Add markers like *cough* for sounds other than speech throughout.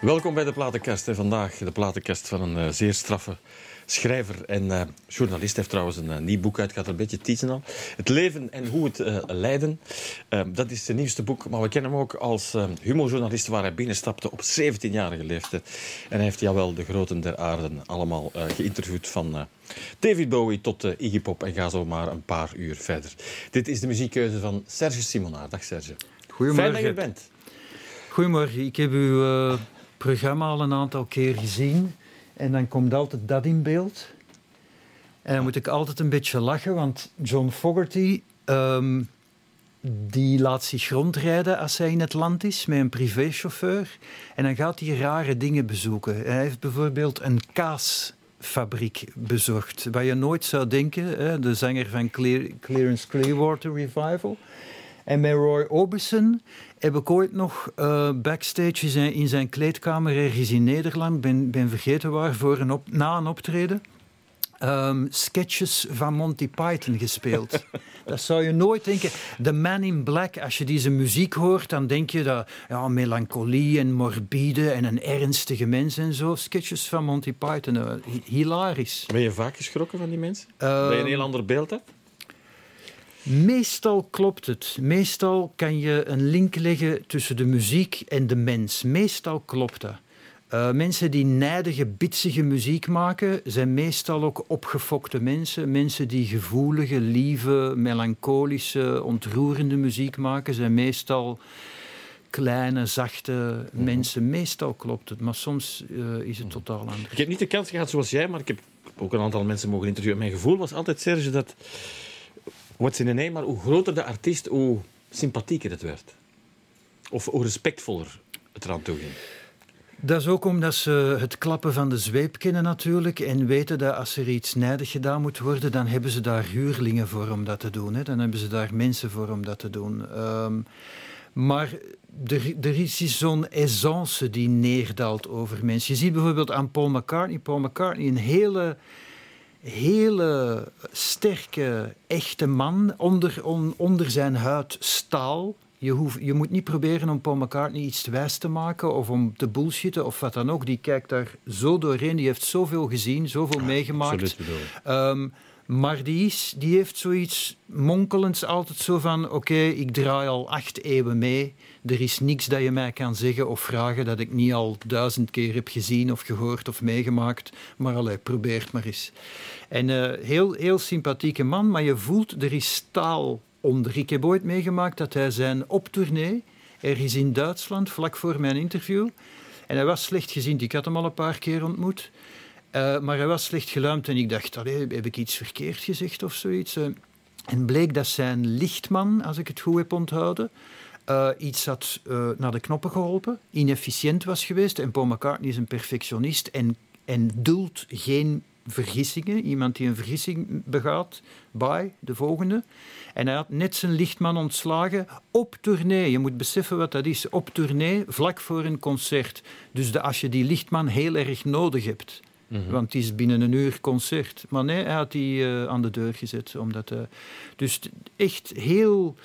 Welkom bij de Platenkast. Vandaag de Platenkast van een uh, zeer straffe schrijver en uh, journalist. heeft trouwens een uh, nieuw boek uit, gaat er een beetje teasen al. Het leven en hoe het uh. Ehm, dat is zijn nieuwste boek, maar we kennen hem ook als humorjournalist waar hij binnenstapte op 17-jarige leeftijd. En hij heeft wel de groten der aarde allemaal geïnterviewd van David Bowie tot Iggy Pop en ga zo maar een paar uur verder. Dit is de muziekkeuze van Serge Simonaar. Dag Serge. Goedemorgen. Fijn dat je er bent. Goedemorgen. Ik heb uw programma al een aantal keer gezien. En dan komt altijd dat in beeld. En dan moet ik altijd een beetje lachen, want John Fogerty... Um, die laat zich rondrijden als hij in het land is met een privéchauffeur. En dan gaat hij rare dingen bezoeken. Hij heeft bijvoorbeeld een kaasfabriek bezocht. Waar je nooit zou denken, hè, de zanger van Clear, Clearwater Revival. En met Roy Orbison heb ik ooit nog uh, backstage in zijn, in zijn, kleedkamer ergens in Nederland, ben, ben vergeten waar, voor een op, na een optreden. Um, sketches van Monty Python gespeeld. *laughs* dat zou je nooit denken. The Man in Black, als je deze muziek hoort, dan denk je dat ja, melancholie en morbide en een ernstige mens en zo. Sketches van Monty Python, uh, hilarisch. Ben je vaak geschrokken van die mensen? Um, dat je een heel ander beeld hebt? Meestal klopt het. Meestal kan je een link leggen tussen de muziek en de mens. Meestal klopt dat. Uh, mensen die nijdige, bitsige muziek maken, zijn meestal ook opgefokte mensen. Mensen die gevoelige, lieve, melancholische, ontroerende muziek maken, zijn meestal kleine, zachte mensen. Meestal klopt het, maar soms uh, is het totaal anders. Ik heb niet de kans gehad zoals jij, maar ik heb ook een aantal mensen mogen interviewen. Mijn gevoel was altijd, Serge, dat What's in name, maar hoe groter de artiest, hoe sympathieker het werd. Of hoe respectvoller het eraan toe ging. Dat is ook omdat ze het klappen van de zweep kennen natuurlijk en weten dat als er iets nijdig gedaan moet worden, dan hebben ze daar huurlingen voor om dat te doen. Hè. Dan hebben ze daar mensen voor om dat te doen. Um, maar er, is zo'n essence die neerdaalt over mensen. Je ziet bijvoorbeeld aan Paul McCartney. Paul McCartney, een hele hele sterke, echte man. Onder, onder zijn huid staal. Je, hoeft, je moet niet proberen om Paul McCartney iets wijs te maken of om te bullshitten of wat dan ook. Die kijkt daar zo doorheen. Die heeft zoveel gezien, zoveel meegemaakt. Um, maar die, is, die heeft zoiets monkelends altijd zo van... Oké, ik draai al acht eeuwen mee. Er is niks dat je mij kan zeggen of vragen dat ik niet al duizend keer heb gezien of gehoord of meegemaakt. Maar allee, probeer het maar eens. En uh, heel, heel sympathieke man, maar je voelt, er is staal onder. Ik heb ooit meegemaakt dat hij zijn optournee, ergens in Duitsland, vlak voor mijn interview... En hij was slecht gezien. Ik had hem al een paar keer ontmoet. Uh, maar hij was slecht geluimd en ik dacht, heb ik iets verkeerd gezegd of zoiets? Uh, en bleek dat zijn lichtman, als ik het goed heb onthouden, uh, iets had naar de knoppen geholpen, inefficiënt was geweest. En Paul McCartney is een perfectionist en, en duldt geen vergissingen. Iemand die een vergissing begaat, bij de volgende. En hij had net zijn lichtman ontslagen op tournee. Je moet beseffen wat dat is. Op tournee, vlak voor een concert. Dus de, als je die lichtman heel erg nodig hebt Mhm. Want het is binnen een uur concert. Maar nee, hij had die uh, aan de deur gezet. Omdat, dus echt heel,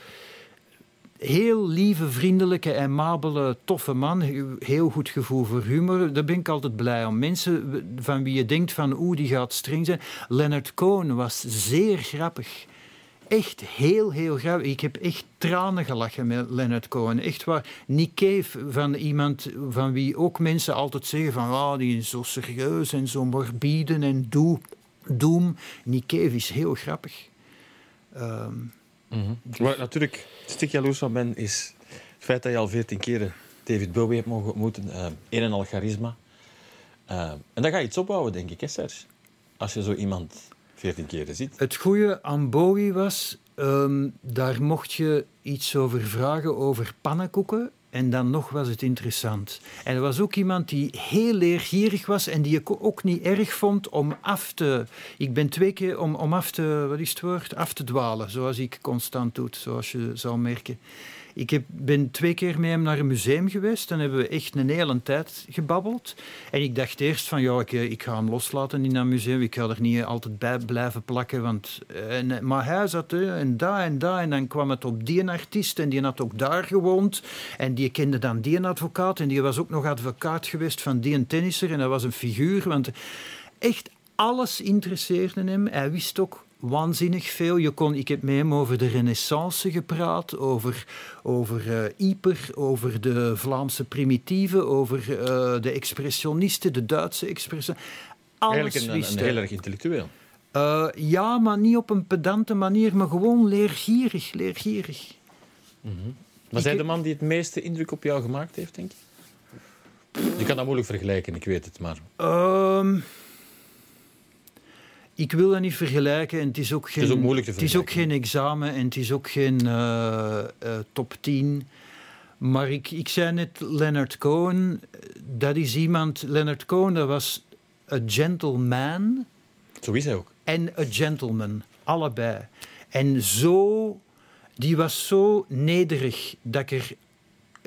heel lieve, vriendelijke, en mabele, toffe man. Heel goed gevoel voor humor. Daar ben ik altijd blij om. Mensen van wie je denkt van oeh, die gaat streng zijn. Leonard Cohen was zeer grappig echt heel, heel grappig. Ik heb echt tranen gelachen met Leonard Cohen. Echt waar. Nick Cave, van iemand van wie ook mensen altijd zeggen van... Oh, die is zo serieus en zo morbide en doe, doem. Nick Cave is heel grappig. Um, mm -hmm. natuurlijk, stik jaloers van ben, is het feit dat je al veertien keren David Bowie hebt mogen ontmoeten. Uh, een en al charisma. Uh, en dan ga je iets opbouwen, denk ik, hè, Serge? Als je zo iemand 14 keren ziet. Het goede aan Bowie was, um, daar mocht je iets over vragen over pannenkoeken. En dan nog was het interessant. En er was ook iemand die heel leergierig was en die ik ook niet erg vond om af te... Ik ben twee keer om, om af te... Wat is het woord? Af te dwalen, zoals ik constant doe, zoals je zou merken. Ik heb, ben twee keer met hem naar een museum geweest. Dan hebben we echt een hele tijd gebabbeld. En ik dacht eerst van, ja, ik, eh, ik ga hem loslaten in dat museum. Ik ga er niet altijd bij blijven plakken. Want, eh, en, maar hij zat en daar en daar. En dan kwam het op die artiest. En die had ook daar gewoond. En die kende dan die advocaat. En die was ook nog advocaat geweest van die tennisser. En dat was een figuur. Want echt alles interesseerde hem. Hij wist ook waanzinnig veel. Je kon, ik heb met hem over de renaissance gepraat, over, over uh, Yper, over de Vlaamse primitieven, over uh, de expressionisten, de Duitse expressionisten. Eigenlijk een, een, heel erg intellectueel. Uh, ja, maar niet op een pedante manier, maar gewoon leergierig, leergierig. Mm -hmm. Was hij de man die het meeste indruk op jou gemaakt heeft, denk je? Je kan dat moeilijk vergelijken, ik weet het, maar... Um, ik wil dat niet vergelijken en het is ook geen, het is ook moeilijk te Het is ook geen examen en het is ook geen uh, uh, top 10. Maar ik, ik zei net Leonard Cohen, dat is iemand... Leonard Cohen, dat was een gentleman. Zo is hij ook. En een gentleman, allebei. En zo... Die was zo nederig dat ik er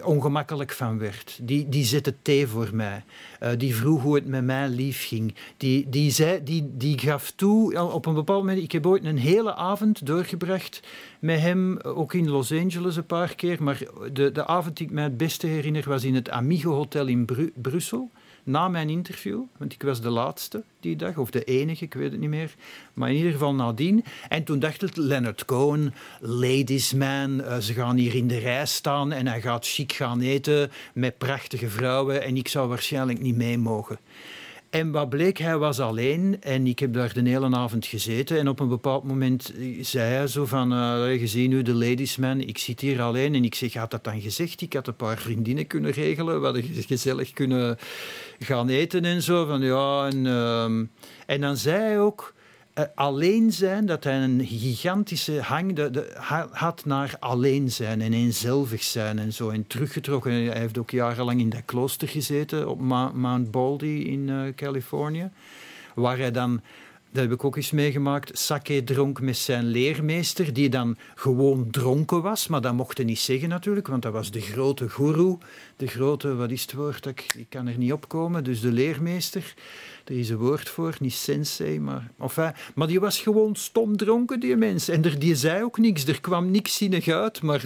ongemakkelijk van werd. Die, die zette thee voor mij. Uh, die vroeg hoe het met mij lief ging. Die, die, zei, die, die gaf toe, op een bepaald moment... Ik heb ooit een hele avond doorgebracht met hem, ook in Los Angeles een paar keer. Maar de, de avond die ik mij het beste herinner was in het Amigo Hotel in Bru Brussel na mijn interview, want ik was de laatste die dag, of de enige, ik weet het niet meer. Maar in ieder geval nadien. En toen dacht het Leonard Cohen, ladies man, uh, ze gaan hier in de rij staan en hij gaat chic gaan eten met prachtige vrouwen en ik zou waarschijnlijk niet mee mogen. En wat bleek, hij was alleen en ik heb daar de hele avond gezeten. En op een bepaald moment zei hij zo van, uh, gezien nu de ladiesman, ik zit hier alleen. En ik zeg, had dat dan gezegd? Ik had een paar vriendinnen kunnen regelen. We hadden gezellig kunnen gaan eten en zo. Van, ja, en, uh, en dan zei hij ook, alleen zijn, dat hij een gigantische hang de, de, had naar alleen zijn en eenzelvig zijn en zo. En teruggetrokken. Hij heeft ook jarenlang in dat klooster gezeten op Mount Baldy in uh, Californië. Waar hij dan dat heb ik ook eens meegemaakt, sake dronk met zijn leermeester, die dan gewoon dronken was, maar dat mocht hij niet zeggen natuurlijk, want dat was de grote guru, de grote, wat is het woord, ik, kan er niet opkomen, dus de leermeester. Er is een woord voor, niet sensei, maar... Enfin, maar die was gewoon stom dronken, die mens. En er, die zei ook niks, er kwam niks zinnig uit. Maar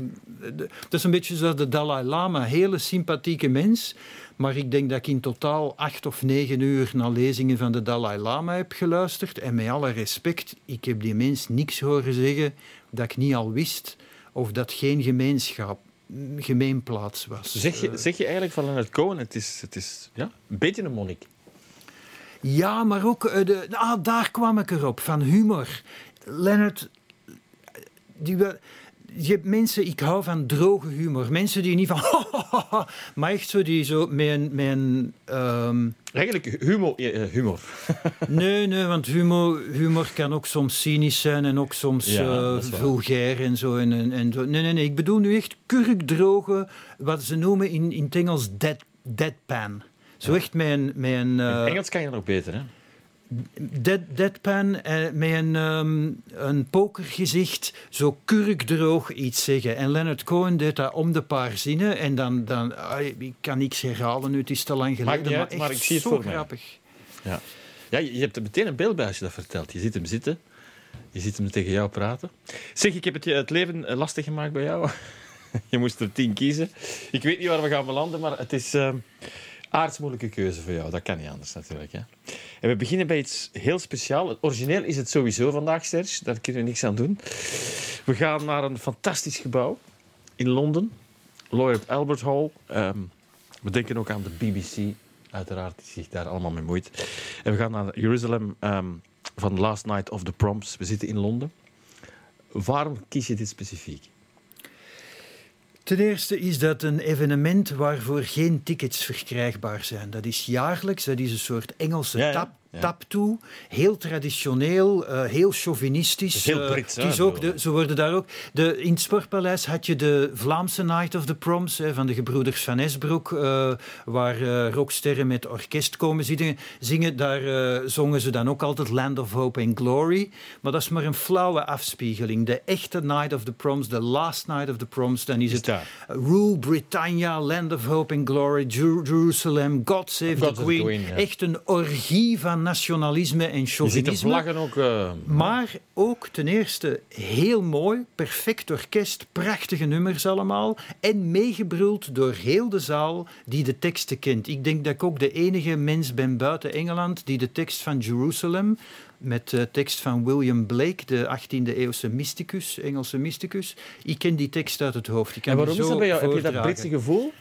dat is een beetje zoals de Dalai Lama, hele sympathieke mens. Maar ik denk dat ik in totaal acht of negen uur naar lezingen van de Dalai Lama heb geluisterd. En met alle respect, ik heb die mens niks horen zeggen dat ik niet al wist. Of dat geen gemeenschap gemeenplaats was. Zeg je, zeg je eigenlijk van het Cohen, het is, het is ja, een beetje een monnik? Ja, maar ook... Uh, de, ah, daar kwam ik erop, van humor. Leonard... Die, je hebt mensen, ik hou van droge humor. Mensen die niet van. *laughs* maar echt zo, die zo met een. Met een um... Eigenlijk humor. humor. *laughs* nee, nee, want humor, humor kan ook soms cynisch zijn en ook soms ja, uh, vulgair en zo, en, en, en zo. Nee, nee, nee. Ik bedoel nu echt kurkdroge, wat ze noemen in, in het Engels dead, deadpan. Zo echt een... Met een uh, Engels kan je nog beter, hè? Dead, deadpan uh, met een, um, een pokergezicht, zo kurkdroog iets zeggen. En Leonard Cohen deed dat om de paar zinnen. En dan, dan ik kan niks herhalen nu, het is te lang geleden. maar, maar ik zie het zo voor grappig. Ja. ja, je hebt er meteen een beeld bij als je dat vertelt. Je ziet hem zitten, je ziet hem tegen jou praten. Zeg, ik heb het, het leven eh, lastig gemaakt bij jou. *laughs* je moest er tien kiezen. Ik weet niet waar we gaan belanden, maar het is... Uh, aardsmoeilijke keuze voor jou. Dat kan niet anders natuurlijk. Hè? En we beginnen bij iets heel speciaals. Origineel is het sowieso vandaag, Serge. Daar kunnen we niks aan doen. We gaan naar een fantastisch gebouw in Londen. Lloyd Albert Hall. Um, we denken ook aan de BBC, uiteraard, die zich daar allemaal mee moeit. En we gaan naar Jeruzalem um, van Last Night of the Proms. We zitten in Londen. Waarom kies je dit specifiek? Ten eerste is dat een evenement waarvoor geen tickets verkrijgbaar zijn. Dat is jaarlijks, dat is een soort Engelse tap, tap toe. Heel traditioneel, uh, heel chauvinistisch. heel Brits, uh, ook de, Ze worden daar ook... De, in het Sportpaleis had je de Vlaamse Night of the Proms hè, van de gebroeders Van Esbroek, uh, waar rocksterren met orkest komen zingen. zingen. Daar zongen ze dan ook altijd Land of Hope and Glory. Maar dat is maar een flauwe afspiegeling. De echte Night of the Proms, de last Night of the Proms, dan is, het Rule Britannia, Land of Hope and Glory, Jerusalem, God Save the Queen. Echt een orgie van nationalisme en chauvinisme. Vlaggen ook... Uh, maar ook ten eerste heel mooi, perfect orkest, prachtige nummers allemaal. En meegebruld door heel de zaal die de teksten kent. Ik denk dat ik ook de enige mens ben buiten Engeland die de tekst van Jerusalem met de tekst van William Blake, de 18e eeuwse mysticus, Engelse mysticus. Ik ken die tekst uit het hoofd. Ik en waarom is dat bij jou? Heb je dat Britse gevoel?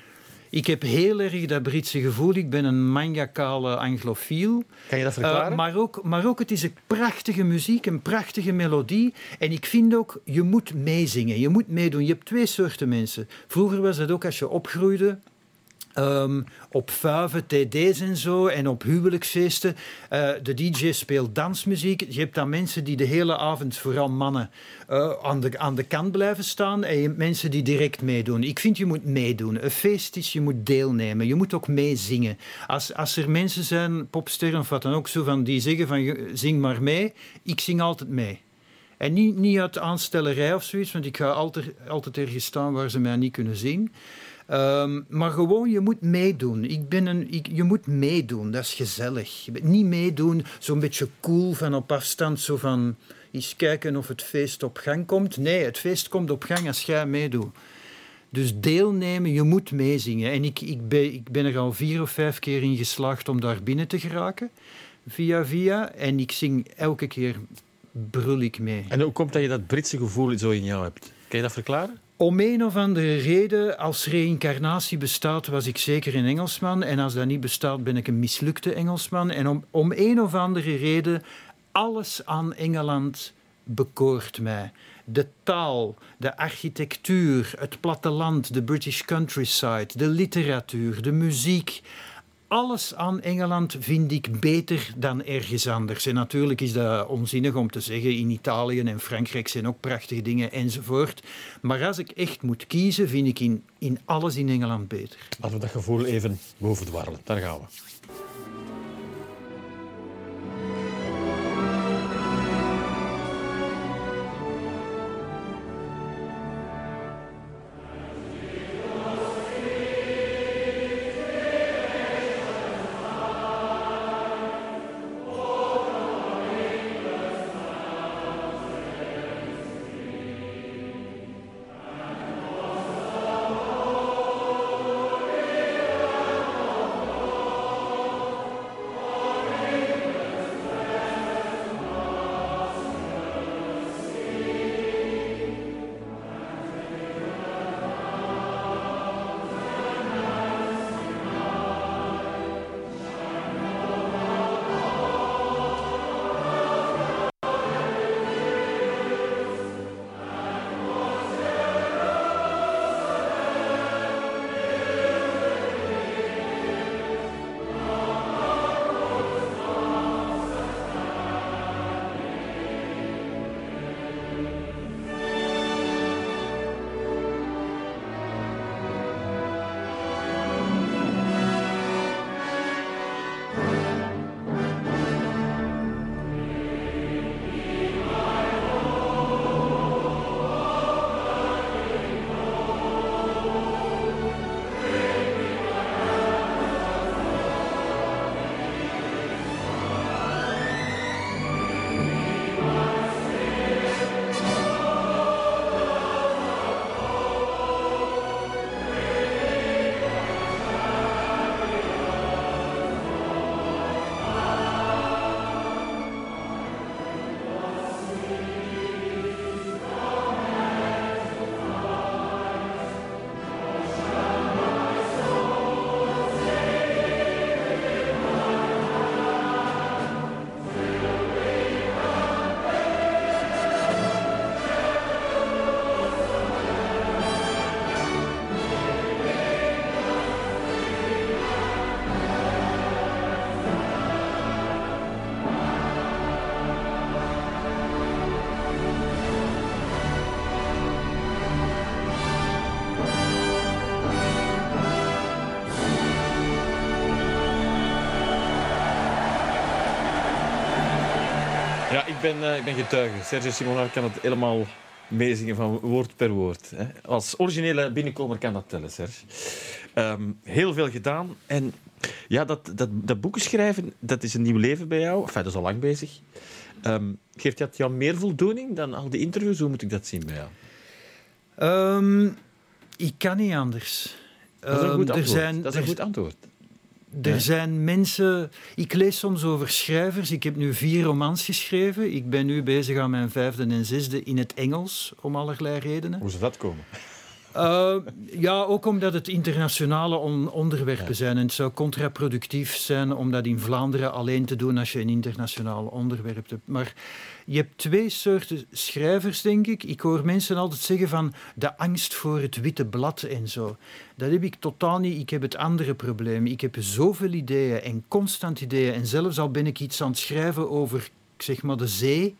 Ik heb heel erg dat Britse gevoel. Ik ben een maniacale anglofiel. Kan je dat verklaren? Uh, maar, ook, maar ook, het is een prachtige muziek, een prachtige melodie. En ik vind ook, je moet meezingen, je moet meedoen. Je hebt twee soorten mensen. Vroeger was dat ook als je opgroeide. Um, op vuiven, td's en zo en op huwelijksfeesten. Uh, de DJ speelt dansmuziek. Je hebt dan mensen die de hele avond, vooral mannen, uh, aan, de, aan de kant blijven staan. En je hebt mensen die direct meedoen. Ik vind je moet meedoen. Een feest is, je moet deelnemen. Je moet ook meezingen. Als, als er mensen zijn, popsterren of wat dan ook, zo van, die zeggen van zing maar mee. Ik zing altijd mee. En niet, niet uit aanstellerij of zoiets, want ik ga altijd, altijd ergens staan waar ze mij niet kunnen zien. Um, maar gewoon, je moet meedoen. Ik ben een, je moet meedoen, dat is gezellig. Niet meedoen, zo'n beetje cool van op afstand, zo van eens kijken of het feest op gang komt. Nee, het feest komt op gang als jij meedoet. Dus deelnemen, je moet meezingen. En ik, ik, ben, ik ben er al vier of vijf keer in geslaagd om daar binnen te geraken, via via. En ik zing elke keer brul ik mee. En hoe komt dat je dat Britse gevoel zo in jou hebt? Kan je dat verklaren? Om een of andere reden, als reïncarnatie bestaat, was ik zeker een Engelsman. En als dat niet bestaat, ben ik een mislukte Engelsman. En om, om een of andere reden, alles aan Engeland bekoort mij. De taal, de architectuur, het platteland, de British countryside, de literatuur, de muziek alles aan Engeland vind ik beter dan ergens anders. En natuurlijk is dat onzinnig om te zeggen. In Italië en Frankrijk zijn ook prachtige dingen enzovoort. Maar als ik echt moet kiezen, vind ik in, in alles in Engeland beter. Laten we dat gevoel even bovendwarrelen. Daar gaan we. Ben, uh, ik ben getuige. Sergio Simonar kan het helemaal meezingen van woord per woord. Hè. Als originele binnenkomer kan dat tellen, Serge. Um, heel veel gedaan. En ja, dat, dat, dat boeken schrijven, dat is een nieuw leven bij jou. Enfin, dat is al lang bezig. Um, geeft dat jou meer voldoening dan al die interviews? Hoe moet ik dat zien bij jou? Um, ik kan niet anders. Dat is een goed antwoord. Zijn, dat is een goed antwoord. Er zijn mensen. Ik lees soms over schrijvers. Ik heb nu vier romans geschreven. Ik ben nu bezig aan mijn vijfde en zesde in het Engels, om allerlei redenen. Hoe zou dat komen? Uh, ja, ook omdat het internationale on onderwerpen zijn. En het zou contraproductief zijn om dat in Vlaanderen alleen te doen als je een internationaal onderwerp hebt. Maar je hebt twee soorten schrijvers, denk ik. Ik hoor mensen altijd zeggen van de angst voor het witte blad en zo. Dat heb ik totaal niet. Ik heb het andere probleem. Ik heb zoveel ideeën en constant ideeën. En zelfs al ben ik iets aan het schrijven over, zeg maar, de zee,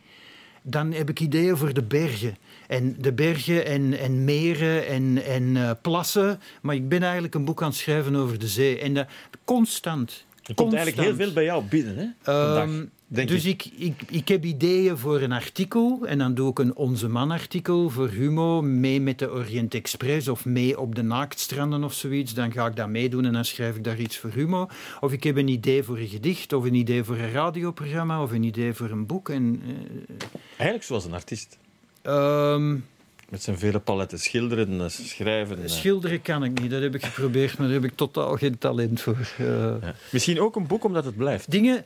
dan heb ik ideeën voor de bergen. En de bergen en, en meren en, en uh, plassen. Maar ik ben eigenlijk een boek aan het schrijven over de zee. En uh, constant. Er komt eigenlijk heel veel bij jou binnen, hè? Um, dus ik. Ik, ik, heb ideeën voor een artikel en dan doe ik een Onze Man artikel voor Humo, mee met de Orient Express of mee op de naaktstranden of zoiets. Dan ga ik dat meedoen en dan schrijf ik daar iets voor Humo. Of ik heb een idee voor een gedicht of een idee voor een radioprogramma of een idee voor een boek. En, uh, Eigenlijk zoals een artiest. Um, met zijn vele paletten schilderen, eh, schrijven. Eh. Schilderen kan ik niet, dat heb ik geprobeerd, maar daar heb ik totaal geen talent voor. Uh, ja. Misschien ook een boek omdat het blijft. Dingen,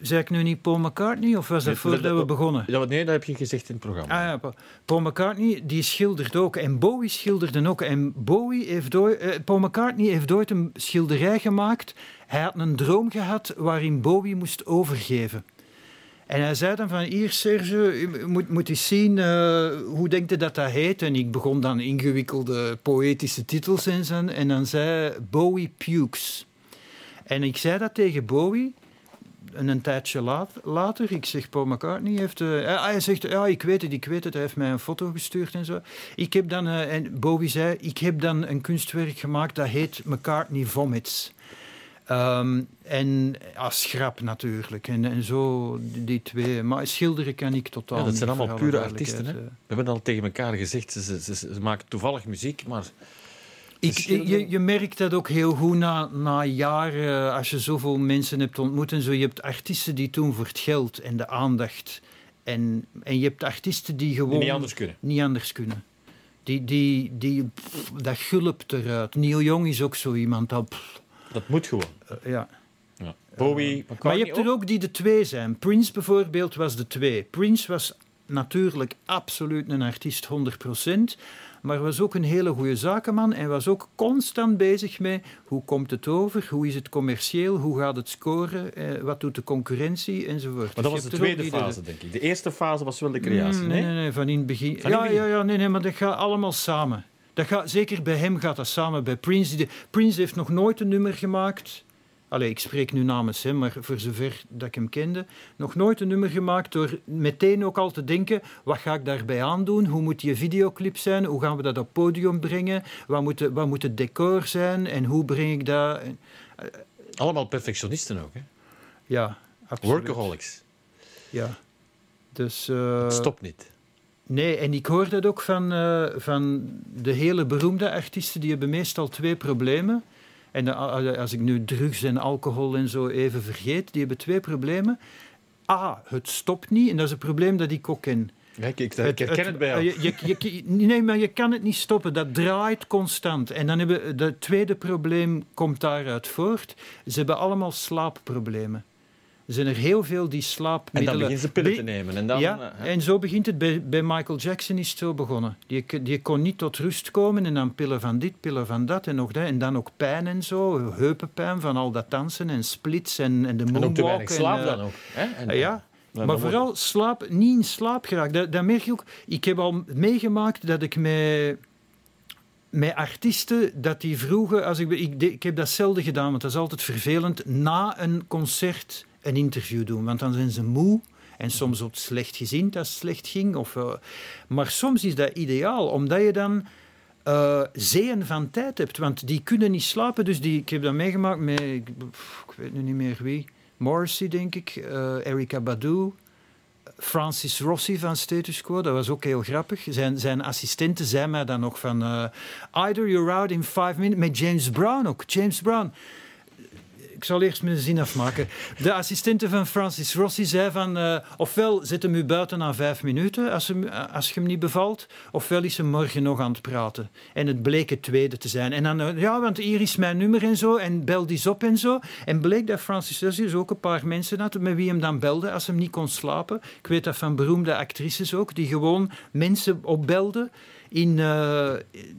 zei ik nu niet Paul McCartney of was dat voordat we begonnen? Ja, nee, dat heb je gezegd in het programma. Ah, ja, Paul McCartney die schildert ook en Bowie schilderde ook. En Bowie heeft ooit, Paul McCartney heeft ooit een schilderij gemaakt. Hij had een droom gehad waarin Bowie moest overgeven. En hij zei dan van, hier Serge, je moet, moet zien, uh, hoe denkt u dat dat heet? En ik begon dan ingewikkelde poëtische titels zijn. En dan zei Bowie Pukes. En ik zei dat tegen Bowie. En een tijdje later, ik zeg, Paul McCartney heeft... Uh, hij zegt, ja, ik weet het, ik weet het. Hij heeft mij een foto gestuurd en zo. Ik heb dan, en Bowie zei, ik heb dan een kunstwerk gemaakt dat heet McCartney Vomits. Um, en als grap natuurlijk. En, en zo, die twee. Maar schilderen kan ik totaal ja, Dat zijn allemaal pure artiesten. Hè? We hebben al tegen elkaar gezegd, ze, ze, ze, ze maken toevallig muziek, maar... Ik, je, je, merkt dat ook heel goed na, na jaren, als je zoveel mensen hebt ontmoet en zo. Je hebt artiesten die doen voor het geld en de aandacht. En, en je hebt artiesten die gewoon... Die niet anders kunnen. Niet anders kunnen. Die, die, die, dat gulpt eruit. Neil Young is ook zo iemand dat... Dat moet gewoon. Uh, ja. ja. Bowie, uh, maar je hebt er ook die de twee zijn. Prince bijvoorbeeld was de twee. Prince was natuurlijk absoluut een artiest 100%, maar was ook een hele goede zakenman en was ook constant bezig met hoe komt het over, hoe is het commercieel, hoe gaat het scoren, eh, wat doet de concurrentie enzovoort. Maar dat dus was de tweede fase, denk ik. De eerste fase was wel de creatie, mm, nee? Nee, nee, van in het begin. ja, ja, ja, nee, nee, maar dat gaat allemaal samen. Dat gaat, zeker bij hem gaat dat samen. Bij Prince, Prince heeft nog nooit een nummer gemaakt. Allee, ik spreek nu namens hem, maar voor zover dat ik hem kende. Nog nooit een nummer gemaakt door meteen ook al te denken... wat ga ik daarbij aandoen? Hoe moet die videoclip zijn? Hoe gaan we dat op podium brengen? Wat moet, wat moet het decor zijn? En hoe breng ik dat... Allemaal perfectionisten ook, hè? Ja, absoluut. Workaholics. Ja. Dus... Uh... Het stopt niet. Nee, en ik hoor dat ook van, uh, van de hele beroemde artiesten. Die hebben meestal twee problemen. En als ik nu drugs en alcohol en zo even vergeet, die hebben twee problemen. A, het stopt niet. En dat is een probleem dat ik ook ken. Ja, ik, ik, herken het, het, bij jou. Je, je, je, nee, maar je kan het niet stoppen. Dat draait constant. En dan hebben het tweede probleem komt daaruit voort. Ze hebben allemaal slaapproblemen. Er zijn er heel veel die slaapmiddelen... En dan beginnen ze pillen te nemen. En, dan, ja, uh, en zo begint het. Bij, bij Michael Jackson is het zo begonnen. Die, die kon niet tot rust komen en dan pillen van dit, pillen van dat en nog dat. En dan ook pijn en zo, heupenpijn van al dat dansen en splits en, en de moonwalk. En ook te weinig slaap en, uh, dan ook. Hè? En, ja, maar vooral slaap, niet in slaap geraakt. Dat, dat merk je ook. Ik heb al meegemaakt dat ik met met artiesten dat die vroegen, als ik, ik, ik heb dat zelden gedaan, want dat is altijd vervelend, na een concert een interview doen, want dan zijn ze moe. En soms ook slecht gezien dat het slecht ging. Of, uh, maar soms is dat ideaal, omdat je dan uh, zeeën van tijd hebt. Want die kunnen niet slapen. Dus die, ik heb dat meegemaakt met, ik, weet nu niet meer wie, Morrissey denk ik, uh, Erika Badu, Francis Rossi van Status Quo, dat was ook heel grappig. Zijn, zijn assistente zei mij dan nog van... Either you're out in five minutes... Met James Brown ook. James Brown ik zal eerst mijn zin afmaken. De assistente van Francis Rossi zei van... Uh, ofwel zet hem u buiten na vijf minuten als, hem, als je hem niet bevalt... ofwel is hem morgen nog aan het praten. En het bleek het tweede te zijn. En dan, uh, ja, want hier is mijn nummer en zo. En bel die op en zo. En bleek dat Francis Rossi dus ook een paar mensen had... met wie hem dan belde als hem niet kon slapen. Ik weet dat van beroemde actrices ook... die gewoon mensen opbelden in, uh,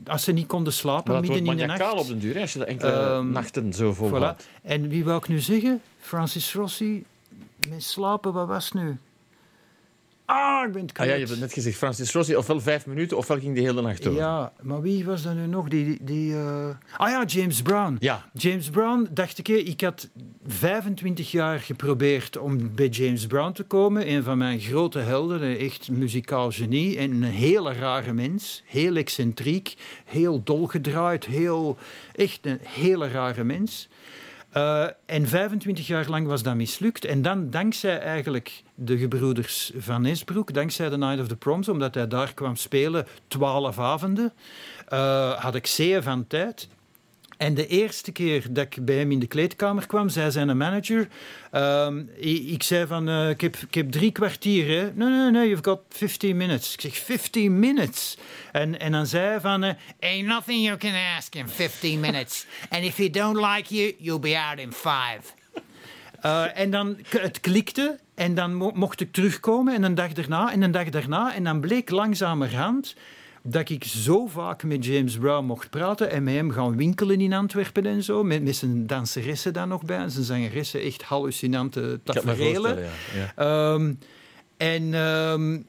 als ze niet konden slapen maar midden in de nacht. op den duur, als je dat enkele um, nachten zo vol voilà. En wie wou ik nu zeggen? Francis Rossi, met slapen, wat was nu? Ah, ik ben het ah, ja, je hebt net gezegd Francis Rossi, ofwel vijf minuten, ofwel ging de hele nacht door. Ja, maar wie was dat nu nog? Die, die, uh... Ah ja, James Brown. Ja. James Brown, dacht ik, ik had 25 jaar geprobeerd om bij James Brown te komen. Een van mijn grote helden, een echt muzikaal genie. En een hele rare mens, heel excentriek, heel dolgedraaid, heel, echt een hele rare mens. Uh, en 25 jaar lang was dat mislukt. En dan, dankzij eigenlijk de gebroeders Van Esbroek, dankzij The Night of the Proms, omdat hij daar kwam spelen, twaalf avonden, uh, had ik zeer van tijd. En de eerste keer dat ik bij hem in de kleedkamer kwam, zei zijn manager... Um, ik, zei van, uh, ik, heb, ik heb drie kwartier. Nee, nee, nee, you've got 15 minutes. Ik zeg, 15 minutes? En, en dan zei hij van... Uh, Ain't nothing you can ask in 15 minutes. And if he don't like you, you'll be out in five. Uh, en dan, het klikte en dan mocht ik terugkomen en een dag daarna en een dag daarna. En dan bleek langzamerhand dat ik zo vaak met James Brown mocht praten en met hem gaan winkelen in Antwerpen en zo. Met, met zijn danseressen dan nog bij. Zijn zangeressen, echt hallucinante tafereelen. Ja. Ja. Um, en, um,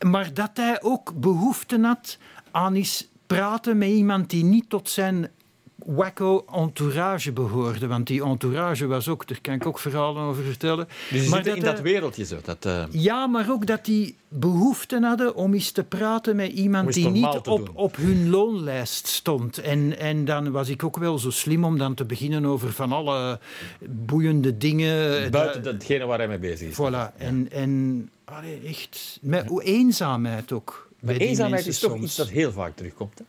maar dat hij ook behoefte had aan eens praten met iemand die niet tot zijn wacko entourage behoorde. Want die entourage was ook, daar kan ik ook verhalen over vertellen. Dus maar dat, in dat wereldje zo? Dat, uh... Ja, maar ook dat die behoefte hadden om eens te praten met iemand die niet op, op hun loonlijst stond. En, en dan was ik ook wel zo slim om dan te beginnen over van alle boeiende dingen. Buiten datgene waar hij mee bezig is. Voilà. Ja. En, en allee, echt, met eenzaamheid ook. Maar eenzaamheid is toch soms. iets dat heel vaak terugkomt. Hè?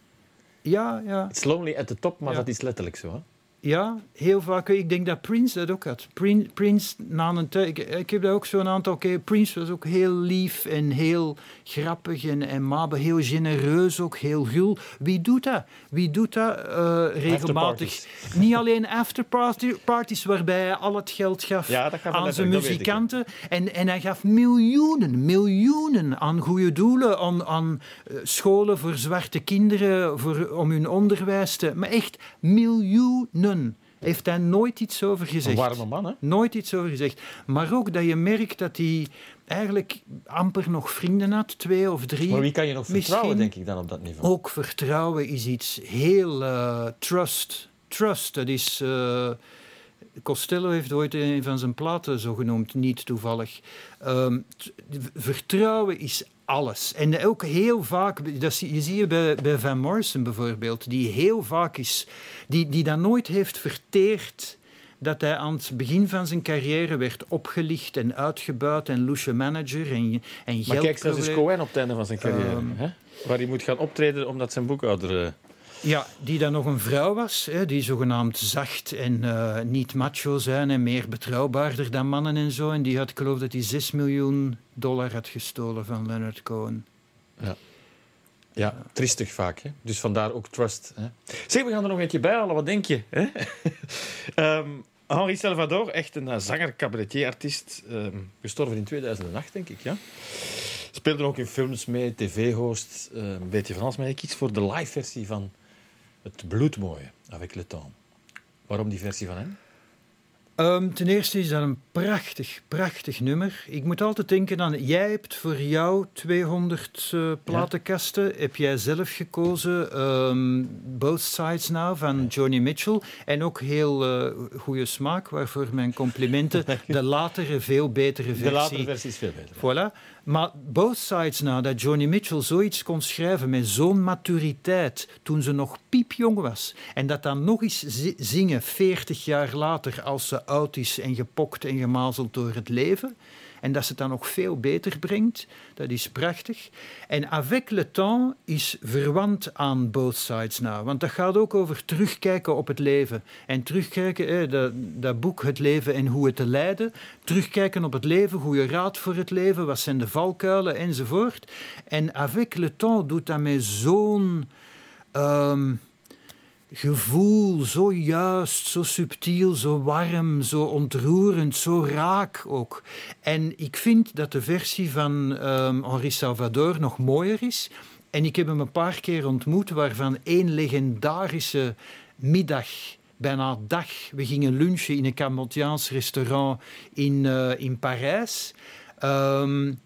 Ja, ja. It's lonely at the top, maar ja. dat is letterlijk zo. Hè? Ja, heel vaak. Ik denk dat Prince dat ook had. Prince, Prince na een tijd... Ik, ik heb daar ook zo'n aantal keer... Prince was ook heel lief en heel grappig en, en mabe, heel genereus ook, heel gul. Wie doet dat? Wie doet dat uh, regelmatig? Niet alleen afterparties waarbij hij al het geld gaf ja, aan zijn muzikanten. En, en hij gaf miljoenen, miljoenen aan goede doelen, aan, aan uh, scholen voor zwarte kinderen, voor, om hun onderwijs te... Maar echt miljoenen heeft hij nooit iets over gezegd. Een warme man, hè? Nooit iets over gezegd. Maar ook dat je merkt dat hij eigenlijk amper nog vrienden had, twee of drie. Maar wie kan je nog vertrouwen, denk ik, dan op dat niveau? Ook vertrouwen is iets heel... Uh, trust. Trust, dat is... Uh, Costello heeft ooit een van zijn platen zo genoemd, niet toevallig. Um, vertrouwen is alles. En ook heel vaak, dat je zie je bij, bij Van Morrison bijvoorbeeld, die heel vaak is, die, die dat nooit heeft verteerd dat hij aan het begin van zijn carrière werd opgelicht en uitgebuit en loesje manager en, en geld. Maar kijk, zelfs is Cohen op het einde van zijn carrière, um, hè? waar hij moet gaan optreden omdat zijn boekhouder... Ja, die dan nog een vrouw was, hè, die zogenaamd zacht en uh, niet macho zijn en meer betrouwbaarder dan mannen en zo. En die had, ik geloof dat hij 6 miljoen dollar had gestolen van Leonard Cohen. Ja. Ja, tristig vaak. Hè? Dus vandaar ook trust. Hè? Zeg, we gaan er nog een keer bij halen. Wat denk je? Hè? um, *laughs* Henri Salvador, echt een uh, zanger, cabaretier, artiest. Um, gestorven in 2008, denk ik. Ja? Speelde ook in films mee, tv-host. Een beetje van alles. Maar ik kies voor de live versie van Het Bloedmooie, avec le temps. Waarom die versie van hem? Um, ten eerste is dat een prachtig, prachtig nummer. Ik moet altijd denken aan, jij hebt voor jou 200 uh, platenkasten, ja. heb jij zelf gekozen. Um, Both Sides Now van Johnny Mitchell. En ook heel uh, goede smaak, waarvoor mijn complimenten. *laughs* De latere, veel betere versie. De latere versie is veel beter. Voilà. Maar Both Sides Now, dat Johnny Mitchell zoiets kon schrijven met zo'n maturiteit toen ze nog piepjong was. En dat dan nog eens zingen, 40 jaar later, als ze oud is en gepokt en gemazeld door het leven. En dat ze het dan nog veel beter brengt. Dat is prachtig. En Avec le temps is verwant aan Both Sides Now, want dat gaat ook over terugkijken op het leven. En terugkijken, dat, dat boek Het leven en hoe het te leiden, terugkijken op het leven, goede raad voor het leven, wat zijn de valkuilen enzovoort. En Avec le temps doet dat met zo'n... Um, gevoel, zo juist, zo subtiel, zo warm, zo ontroerend, zo raak ook. En ik vind dat de versie van um, Henri Salvador nog mooier is. En ik heb hem een paar keer ontmoet, waarvan één legendarische middag bijna dag. We gingen lunchen in een Cambodjaans restaurant in, uh, in Parijs. Um,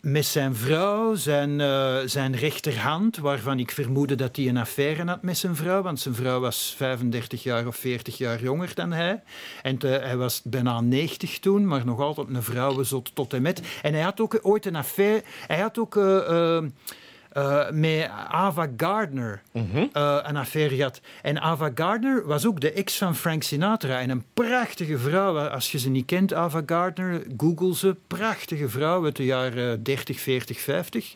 met zijn vrouw, zijn, uh, zijn rechterhand, waarvan ik vermoedde dat hij een affaire had met zijn vrouw, want zijn vrouw was 35 jaar of 40 jaar jonger dan hij. En hij was bijna 90 toen, maar nog altijd een vrouwenzot tot en met. En hij had ook ooit een affaire. Hij had ook. Uh, uh, uh, met Ava Gardner mm -hmm. uh, een affaire gehad. En Ava Gardner was ook de ex van Frank Sinatra. En een prachtige vrouw. Als je ze niet kent, Ava Gardner, google ze. Prachtige vrouw uit de jaren 30, 40, 50.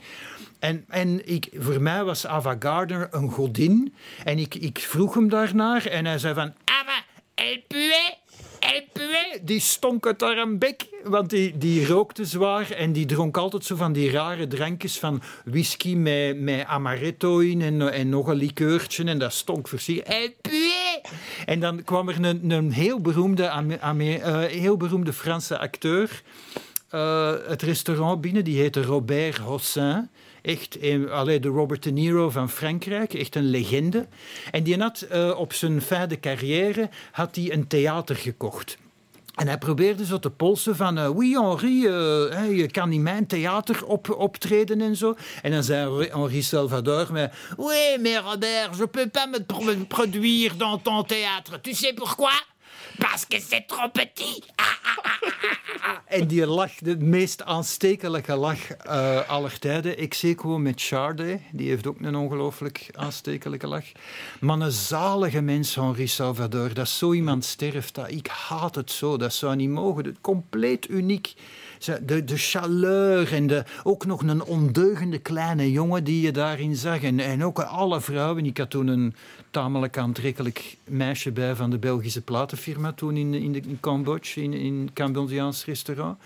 En, en ik, voor mij was Ava Gardner een godin. En ik, ik vroeg hem daarnaar en hij zei van... Ava, elle puait die stonk uit haar een bek, want die, die rookte zwaar en die dronk altijd zo van die rare drankjes van whisky met, met amaretto in en, en nog een likeurtje en dat stonk verschrikkelijk. En dan kwam er een, een heel, beroemde, uh, heel beroemde Franse acteur uh, het restaurant binnen, die heette Robert Hossin. Echt allee, de Robert De Niro van Frankrijk, echt een legende. En die had uh, op zijn fijne carrière had hij een theater gekocht. En hij probeerde zo te polsen van, uh, oui Henri, uh, je kan in mijn theater op, optreden en zo. En dan zei Henri Salvador, mais, oui, mais Robert, je peux pas me produire dans ton théâtre. Tu sais pourquoi? Parce que c'est trop petit. *laughs* en die lach, de meest aanstekelijke lach uh, aller tijden. Ik zie gewoon met Charde, die heeft ook een ongelooflijk aanstekelijke lach. Maar een zalige mens, Henri Salvador, dat zo iemand sterft, dat, ik haat het zo, dat zou niet mogen. Compleet uniek. De, de chaleur en de, ook nog een ondeugende kleine jongen die je daarin zag. En, en ook alle vrouwen. Ik had toen een tamelijk aantrekkelijk meisje bij van de Belgische platenfirma toen in, in, de, in Cambodja, in, in Cambodjaans restaurant.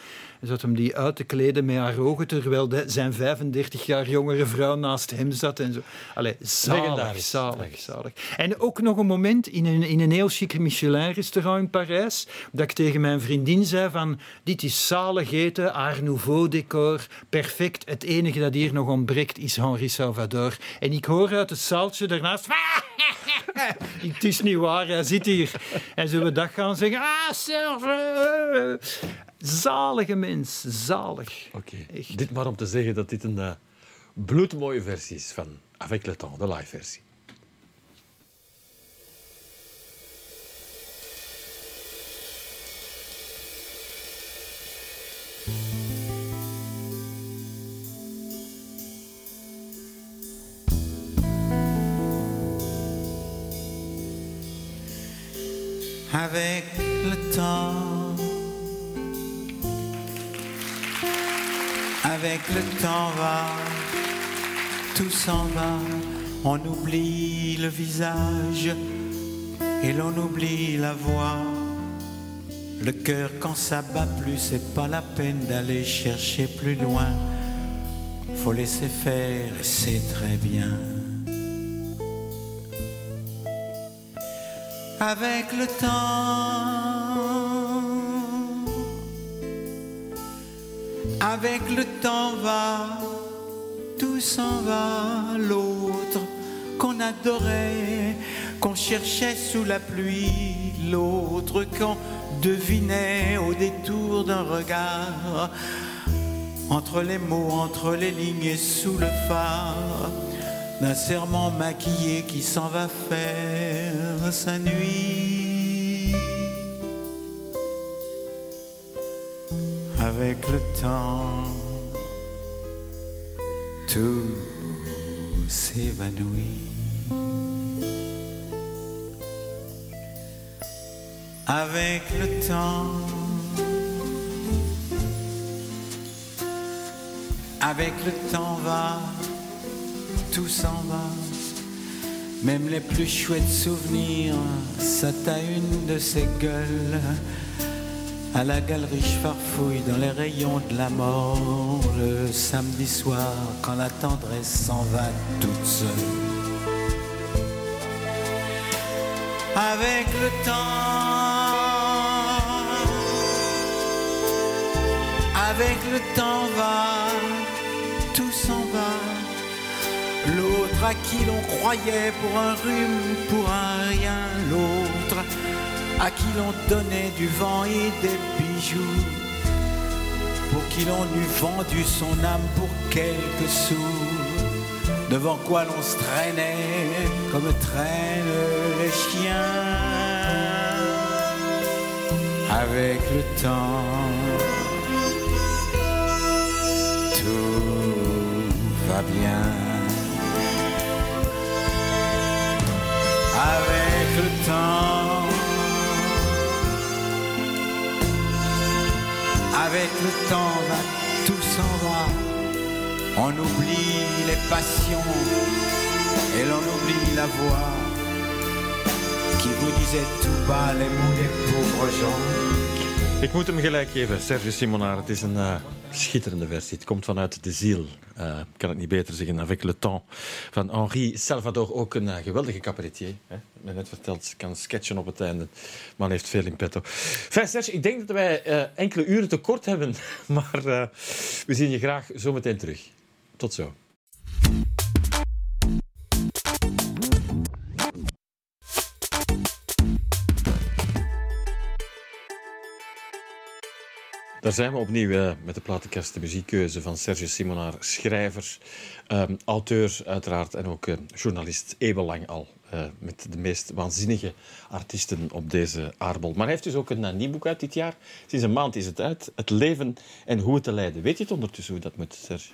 Zat hem die uit te kleden met haar ogen, terwijl de, zijn 35 jaar jongere vrouw naast hem zat. En zo. Allee, zalig, zalig, zalig. En ook nog een moment in een, in een heel chic Michelin-restaurant in Parijs, dat ik tegen mijn vriendin zei van, dit is zalig Art Nouveau decor, perfect. Het enige dat hier nog ontbreekt is Henri Salvador. En ik hoor uit het zaaltje daarnaast... *laughs* het is niet waar, hij zit hier. En zullen we dat gaan zeggen? Ah, Serge! Zalige mens, zalig. Oké, okay. dit maar om te zeggen dat dit een uh, bloedmooie versie is van Avec le temps, de live versie. Avec le temps Avec le temps va, tout s'en va, on oublie le visage et l'on oublie la voix. Le cœur quand ça bat plus, c'est pas la peine d'aller chercher plus loin. Faut laisser faire et c'est très bien. Avec le temps. Avec le temps va, tout s'en va, l'autre qu'on adorait, qu'on cherchait sous la pluie, l'autre qu'on devinait au détour d'un regard, entre les mots, entre les lignes et sous le phare. D'un serment maquillé qui s'en va faire sa nuit. avec le temps, tout s'évanouit. Avec le temps, Avec le temps va, tout s'en va. Même les plus chouettes souvenirs sautent à une de ces gueules. À la galerie, je farfouille dans les rayons de la mort. Le samedi soir, quand la tendresse s'en va toute seule. Avec le temps, avec le temps va, tout s'en. L'autre à qui l'on croyait pour un rhume, pour un rien, l'autre à qui l'on donnait du vent et des bijoux, pour qui l'on eût vendu son âme pour quelques sous, devant quoi l'on se traînait comme traînent les chiens. Avec le temps, tout va bien. Avec le temps, avec le temps, va, tout s'en va. On oublie les passions et l'on oublie la voix qui vous disait tout bas les mots des pauvres gens. Ik moet hem gelijk geven, Serge Simonard. Het is een uh, schitterende versie. Het komt vanuit de ziel. Uh, kan het niet beter zeggen. Avec le temps. Van Henri Salvador, ook een uh, geweldige cabaretier. Hè? Men net verteld, kan sketchen op het einde. Man heeft veel in petto. Fijn, Serge, ik denk dat wij enkele uren tekort hebben. *laughs* Maar we zien je graag zometeen terug. Tot zo. Daar zijn we opnieuw uh, met de platenkast, de muziekkeuze van Serge Simonaar, schrijver, um, auteur uiteraard en ook uh, journalist, eeuwenlang al. Uh, met de meest waanzinnige artiesten op deze aardbol. Maar hij heeft dus ook een nieuw boek uit dit jaar. Sinds een maand is het uit. Het leven en hoe het te leiden. Weet je het ondertussen hoe dat moet, Serge?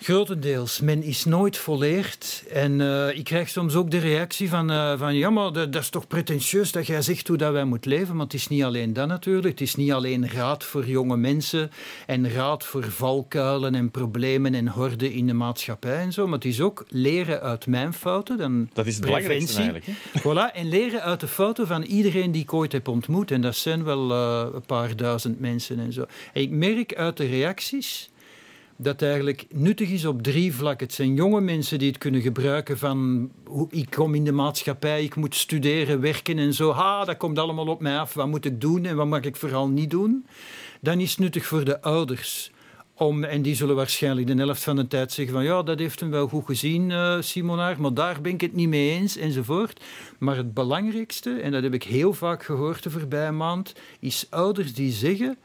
Grotendeels. Men is nooit volleerd. En uh, ik krijg soms ook de reactie van, uh, van ja, maar dat, dat, is toch pretentieus dat jij zegt hoe dat wij moeten leven. Maar het is niet alleen dat natuurlijk. Het is niet alleen raad voor jonge mensen en raad voor valkuilen en problemen en horden in de maatschappij en zo. Maar het is ook leren uit mijn fouten. Dan dat is het belangrijkste eigenlijk. Hè? Voilà, en leren uit de fouten van iedereen die ik ooit heb ontmoet. En dat zijn wel uh, een paar duizend mensen en zo. En ik merk uit de reacties dat eigenlijk nuttig is op drie vlakken. Het zijn jonge mensen die het kunnen gebruiken van ik kom in de maatschappij, ik moet studeren, werken en zo. Ha, dat komt allemaal op mij af. Wat moet ik doen en wat mag ik vooral niet doen? Dan is het nuttig voor de ouders. Om, en die zullen waarschijnlijk de helft van de tijd zeggen van ja, dat heeft hem wel goed gezien, uh, Simonaar, maar daar ben ik het niet mee eens enzovoort. Maar het belangrijkste, en dat heb ik heel vaak gehoord de voorbije maand, is ouders die zeggen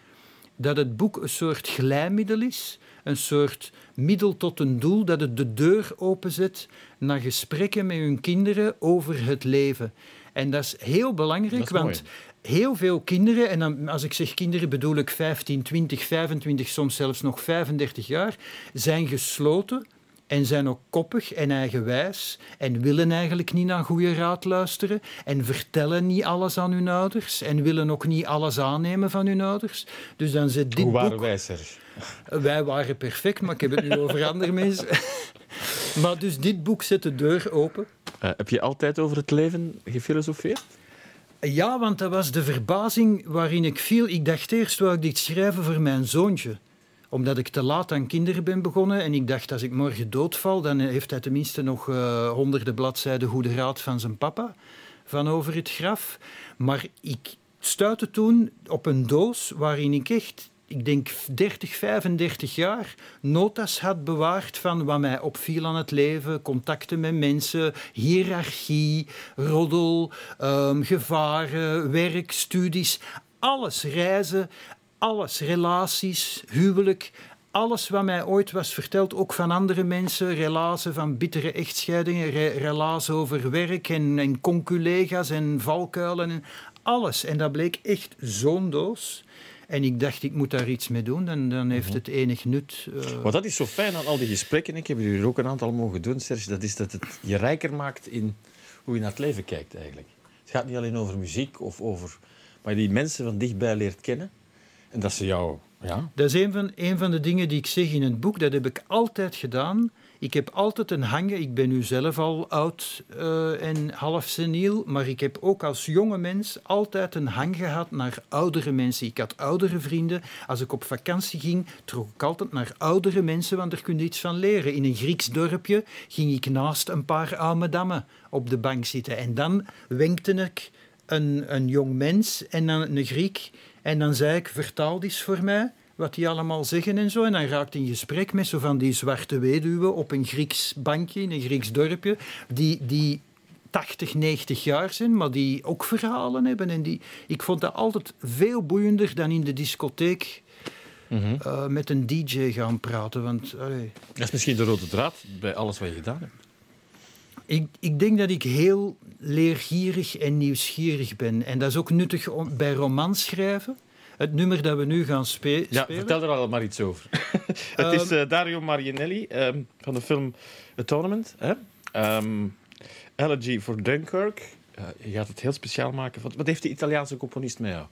dat het boek een soort glijmiddel is een soort middel tot een doel dat het de deur openzet naar gesprekken met hun kinderen over het leven. En dat is heel belangrijk, want heel veel kinderen, en dan, als ik zeg kinderen bedoel ik 15, 20, 25, soms zelfs nog 35 jaar, zijn gesloten en zijn ook koppig en eigenwijs en willen eigenlijk niet naar goede raad luisteren en vertellen niet alles aan hun ouders en willen ook niet alles aannemen van hun ouders. Dus dan zit dit Hoe waren boek... wij, Serge? Wij waren perfect, maar ik heb het nu over *laughs* andere mensen. maar dus dit boek zet de deur open. Uh, heb je altijd over het leven gefilosofeerd? Ja, want dat was de verbazing waarin ik viel. Ik dacht eerst, wou ik dit schrijven voor mijn zoontje omdat ik te laat aan kinderen ben begonnen en ik dacht, als ik morgen doodval, dan heeft hij tenminste nog uh, honderden bladzijden goede raad van zijn papa van over het graf. Maar ik stuitte toen op een doos waarin ik echt ik denk 30, 35 jaar notas had bewaard van wat mij opviel aan het leven. Contacten met mensen, hiërarchie, roddel, um, gevaren, werk, studies. Alles, reizen, alles, relaties, huwelijk, alles wat mij ooit was verteld, ook van andere mensen, relaties van bittere echtscheidingen, re relaties over werk en, en conculega's en valkuilen, en alles. En dat bleek echt zo'n doos. En ik dacht, ik moet daar iets mee doen, dan, dan heeft mhm. het enig nut. Uh... Maar dat is zo fijn aan al die gesprekken. Ik heb er ook een aantal mogen doen, Serge. Dat is dat het je rijker maakt in hoe je naar het leven kijkt eigenlijk. Het gaat niet alleen over muziek of over... Maar die mensen van dichtbij leert kennen. En dat ze jou Ja. Dat is een van, een van de dingen die ik zeg in het boek. Dat heb ik altijd gedaan. Ik heb altijd een hangen. Ik ben nu zelf al oud uh, en half seniel. Maar ik heb ook als jonge mens altijd een hang gehad naar oudere mensen. Ik had oudere vrienden. Als ik op vakantie ging, trok ik altijd naar oudere mensen, want daar kun je iets van leren. In een Grieks dorpje ging ik naast een paar oude dammen op de bank zitten. En dan wenkte ik een, een jong mens en dan een Griek. En dan zei ik, vertaal dit voor mij wat die allemaal zeggen en zo. En dan raakt in gesprek met zo van die zwarte weduwen op een Grieks bankje in een Grieks dorpje, die, die 80, 90 jaar zijn, maar die ook verhalen hebben. En die, ik vond dat altijd veel boeiender dan in de discotheek mm met een DJ gaan praten. Want, allee. Dat is misschien de rode draad bij alles wat je gedaan hebt. Ik, ik denk dat ik heel leergierig en nieuwsgierig ben. En dat is ook nuttig om, bij romans schrijven het nummer dat we nu gaan spe ja, spelen. vertel er al maar iets over. *laughs* het is uh, Dario Marianelli um, van de film A Tournament. Hè? Um, Elegy for Dunkirk. Uh, je gaat het heel speciaal maken. Wat, wat heeft de Italiaanse componist met jou?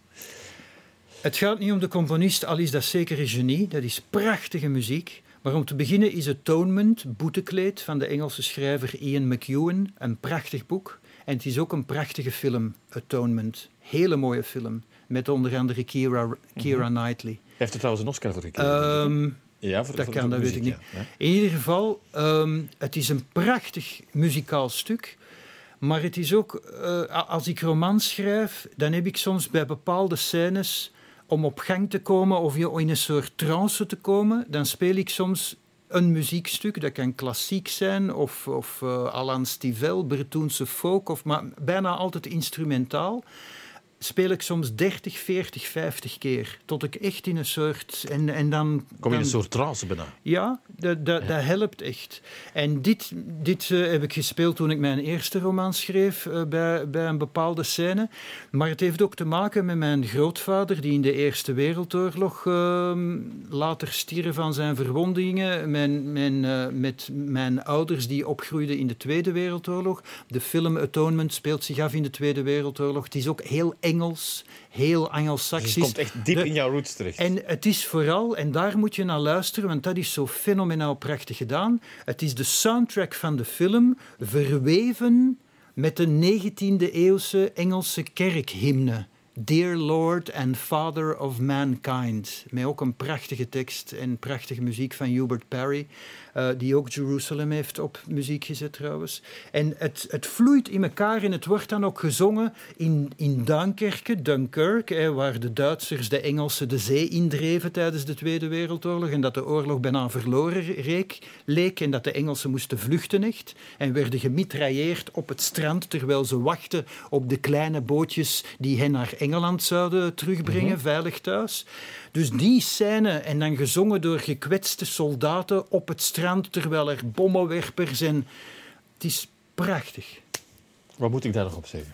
Het gaat niet om de componist, al is dat zeker een genie. Dat is prachtige muziek. Maar om te beginnen is Atonement, Boetekleed, van de Engelse schrijver Ian McEwan, een prachtig boek. En het is ook een prachtige film, Atonement. Hele mooie film. Met onder andere Kira, Kira mm Knightley. Heeft er trouwens een Oscar voor gekregen? Um, ja, voor, dat voor, kan, dat weet ik niet. Ja. In ieder geval, um, het is een prachtig muzikaal stuk. Maar het is ook, uh, als ik romans schrijf, dan heb ik soms bij bepaalde scènes, om op gang te komen of in een soort trance te komen, dan speel ik soms een muziekstuk. Dat kan klassiek zijn of, of uh, Alan Stivell, Bretoense folk, of, maar bijna altijd instrumentaal speel ik soms 30, 40, 50 keer. Tot ik echt in een soort. En, en dan, Kom je in een soort trance bijna? Ja, dat, dat, dat helpt echt. En dit, dit uh, heb ik gespeeld toen ik mijn eerste roman schreef, uh, bij, bij een bepaalde scène. Maar het heeft ook te maken met mijn grootvader, die in de Eerste Wereldoorlog uh, later stierf van zijn verwondingen. Mijn, mijn, uh, met mijn ouders die opgroeiden in de Tweede Wereldoorlog. De film Atonement speelt zich af in de Tweede Wereldoorlog. Het is ook heel Engels, heel Engels-Saxisch. Dus het komt echt diep in jouw roots terecht. En het is vooral, en daar moet je naar luisteren, want dat is zo fenomenaal prachtig gedaan. Het is de soundtrack van de film verweven met de 19e eeuwse Engelse kerkhymne. Dear Lord and Father of Mankind. Met ook een prachtige tekst en prachtige muziek van Hubert Parry. Uh, die ook Jerusalem heeft op muziek gezet trouwens. En het, het vloeit in elkaar en het wordt dan ook gezongen in, in Duinkerke, Dunkirk, hè, waar de Duitsers de Engelsen de zee indreven tijdens de Tweede Wereldoorlog en dat de oorlog bijna verloren reek, leek en dat de Engelsen moesten vluchten echt en werden gemitrailleerd op het strand terwijl ze wachten op de kleine bootjes die hen naar Engeland zouden terugbrengen, mm -hmm. veilig thuis. Dus die scène, en dan gezongen door gekwetste soldaten op het strand terwijl er bommenwerpers zijn. Het is prachtig. Wat moet ik daar nog op zeggen?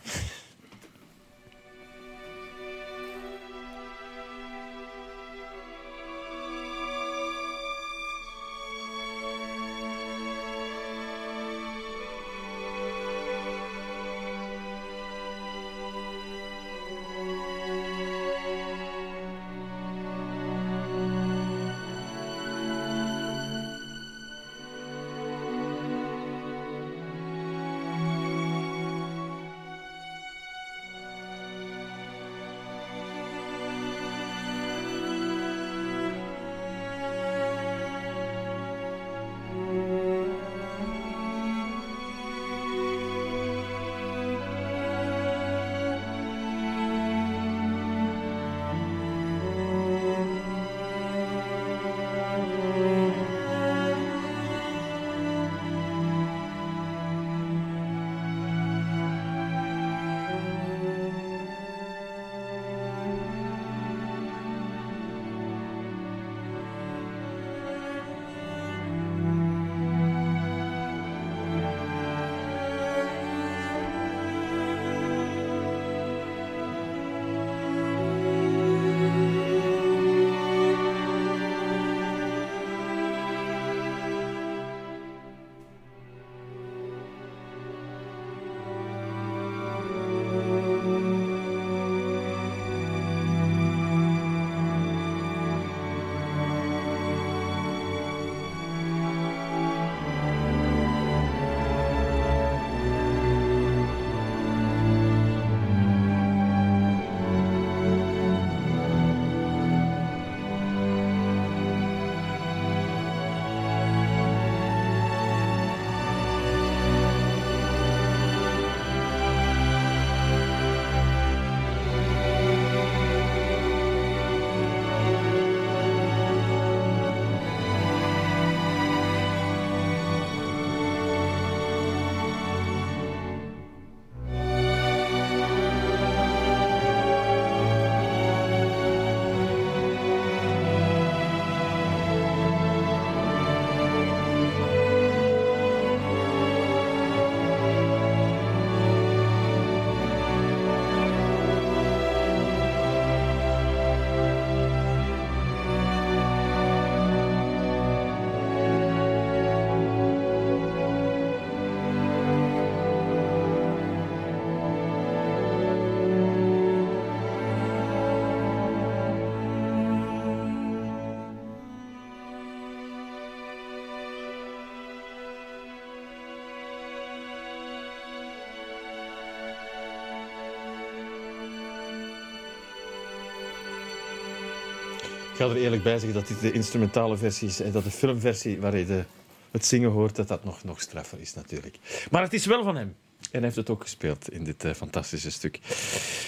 Ga er eerlijk bij zeggen dat dit de instrumentale versie is en dat de filmversie waar je de, het zingen hoort, dat dat nog, nog straffer is natuurlijk. Maar het is wel van hem. En hij heeft het ook gespeeld in dit uh, fantastische stuk.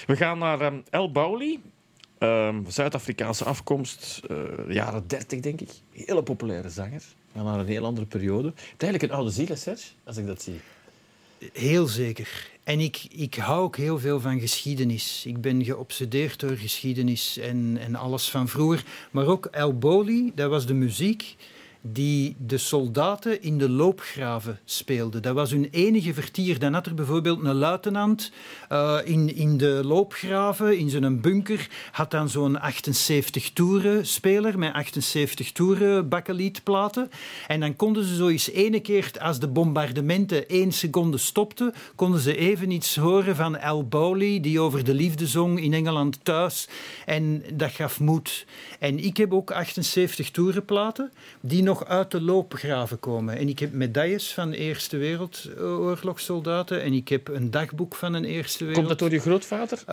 We gaan naar um, El Bauli. Um, Zuid-Afrikaanse afkomst, uh, jaren 30 denk ik. Hele populaire zanger. Gaan naar een heel andere periode. Het is eigenlijk een oude ziel, Serge, als ik dat zie. Heel zeker. En ik, ik hou ook heel veel van geschiedenis. Ik ben geobsedeerd door geschiedenis en, en alles van vroeger. Maar ook El Boli, dat was de muziek die de soldaten in de loopgraven speelden. Dat was hun enige vertier. Dan had er bijvoorbeeld een luitenant uh, in, in de loopgraven, in zijn bunker, had dan zo'n 78 toeren speler met 78 toeren bakkelietplaten. En dan konden ze zo eens ene keer, als de bombardementen één seconde stopten, konden ze even iets horen van Al Bowley, die over de liefde zong in Engeland thuis. En dat gaf moed. En ik heb ook 78 toerenplaten, die nog uit de loopgraven komen. En ik heb medailles van Eerste Wereldoorlogssoldaten en ik heb een dagboek van een Eerste Wereld... Komt dat door je grootvader?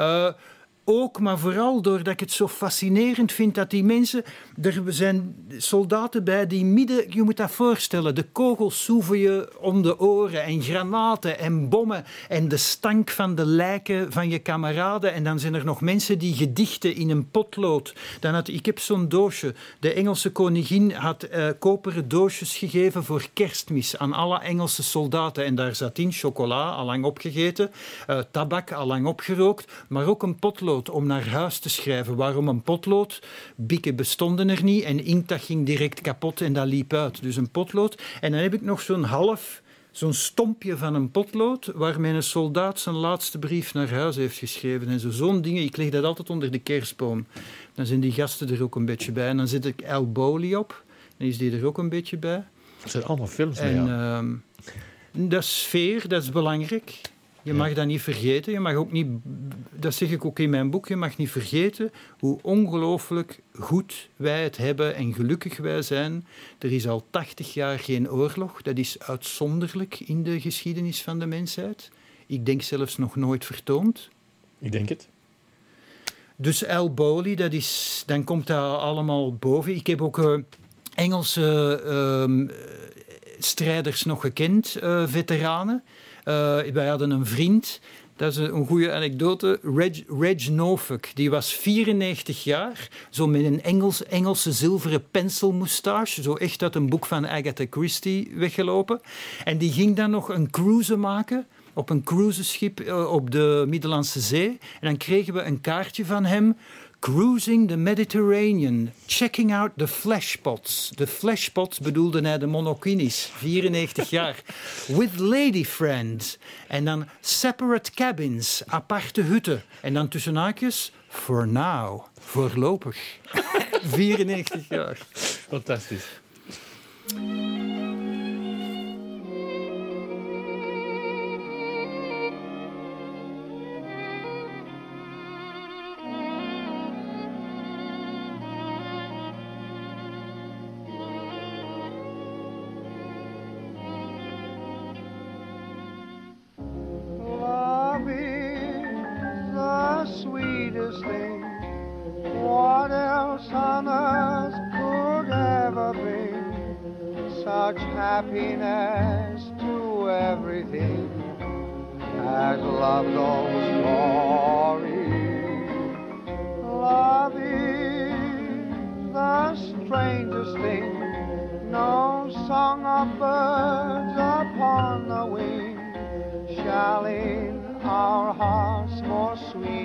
Ook, maar vooral doordat ik het zo fascinerend vind dat die mensen. Er zijn soldaten bij die midden. Je moet dat voorstellen. De kogels soeven je om de oren. En granaten en bommen. En de stank van de lijken van je kameraden. En dan zijn er nog mensen die gedichten in een potlood. Dan had, ik heb zo'n doosje. De Engelse koningin had uh, koperen doosjes gegeven voor kerstmis aan alle Engelse soldaten. En daar zat in chocola, allang opgegeten. Uh, tabak, allang opgerookt. Maar ook een potlood om naar huis te schrijven. Waarom een potlood? Bikken bestonden er niet en inkt dat ging direct kapot en dat liep uit. Dus een potlood. En dan heb ik nog zo'n half zo'n stompje van een potlood waarmee een soldaat zijn laatste brief naar huis heeft geschreven. En zo, zo'n dingen, ik leg dat altijd onder de kerstboom. Dan zijn die gasten er ook een beetje bij. En dan zet ik El Boli op, dan is die er ook een beetje bij. Dat zijn allemaal films en, ja. uh, dat is sfeer, dat is belangrijk. Je mag dat niet vergeten. Je mag ook niet, dat zeg ik ook in mijn boek, je mag niet vergeten hoe ongelooflijk goed wij het hebben en gelukkig wij zijn. Er is al 80 jaar geen oorlog. Dat is uitzonderlijk in de geschiedenis van de mensheid. Ik denk zelfs nog nooit vertoond. Ik denk het. Dus El Boli, dat is, dan komt dat allemaal boven. Ik heb ook uh, Engelse uh, strijders nog gekend, uh, veteranen. Uh, wij hadden een vriend, dat is een goede anekdote, Reg, Reg Norfolk. Die was 94 jaar, zo met een Engels, Engelse zilveren penselmoustache. Zo echt uit een boek van Agatha Christie weggelopen. En die ging dan nog een cruise maken op een cruiseschip op de Middellandse Zee. En dan kregen we een kaartje van hem Cruising the Mediterranean, checking out the fleshpots. De fleshpots bedoelde hij de monokinis, 94 jaar. With lady friends. En dan separate cabins, aparte hutten. En dan tussen haakjes, for now, voorlopig. *laughs* 94 jaar. Fantastisch.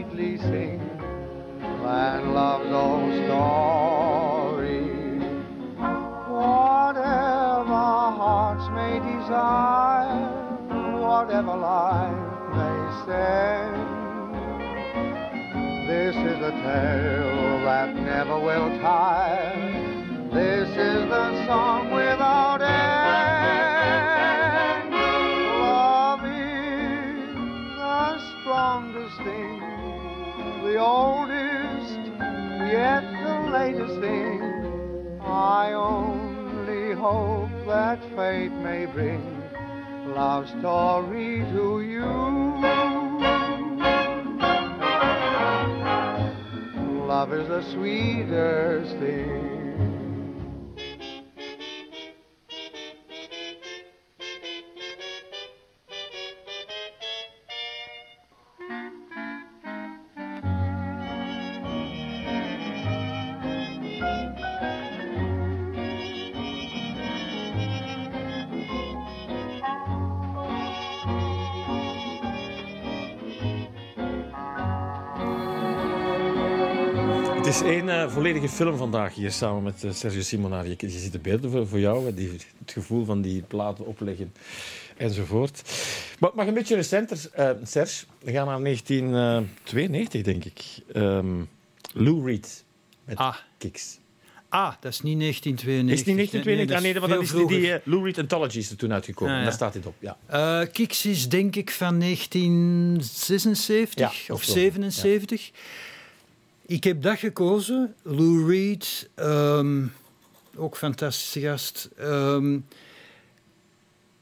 Sweetly sing than love knows story. Whatever hearts may desire, whatever life may send. This is a tale that never will tire. This is the song yet the latest thing. I only hope that fate may bring love story to you. love is the sweetest thing. Één eh, volledige film vandaag hier samen met eh, Sergio Simonari. Je, je ziet de beelden voor, voor jou, die, het gevoel van die platen opleggen enzovoort. Maar, maar een beetje recenter, eh, Serge. We gaan naar 1992, denk ik. Ehm, Lou Reed met Ah. Kicks. Ah, dat is niet 1992. Is die 1992? ah, nee, dat is veel die, die Lou Reed Anthology is er toen uitgekomen. Ah, ja. Daar staat dit op, ja. Kiks is denk ik van 1976 Ja, of of zo, 77. Ik heb dat gekozen. Lou Reed, ehm, ook fantastische gast. Ehm,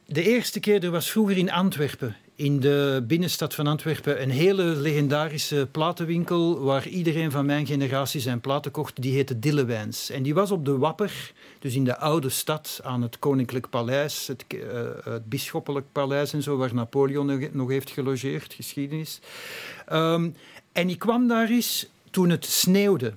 de eerste keer, er was vroeger in Antwerpen, in de binnenstad van Antwerpen, een hele legendarische platenwinkel waar iedereen van mijn generatie zijn platen kocht. Die heette Dillewijns. En die was op de Wapper, dus in de oude stad aan het Koninklijk Paleis, het, eh, het Bisschoppelijk Paleis en zo, waar Napoleon nog- nog heeft gelogeerd, geschiedenis. Ehm, en ik kwam daar eens toen het sneeuwde.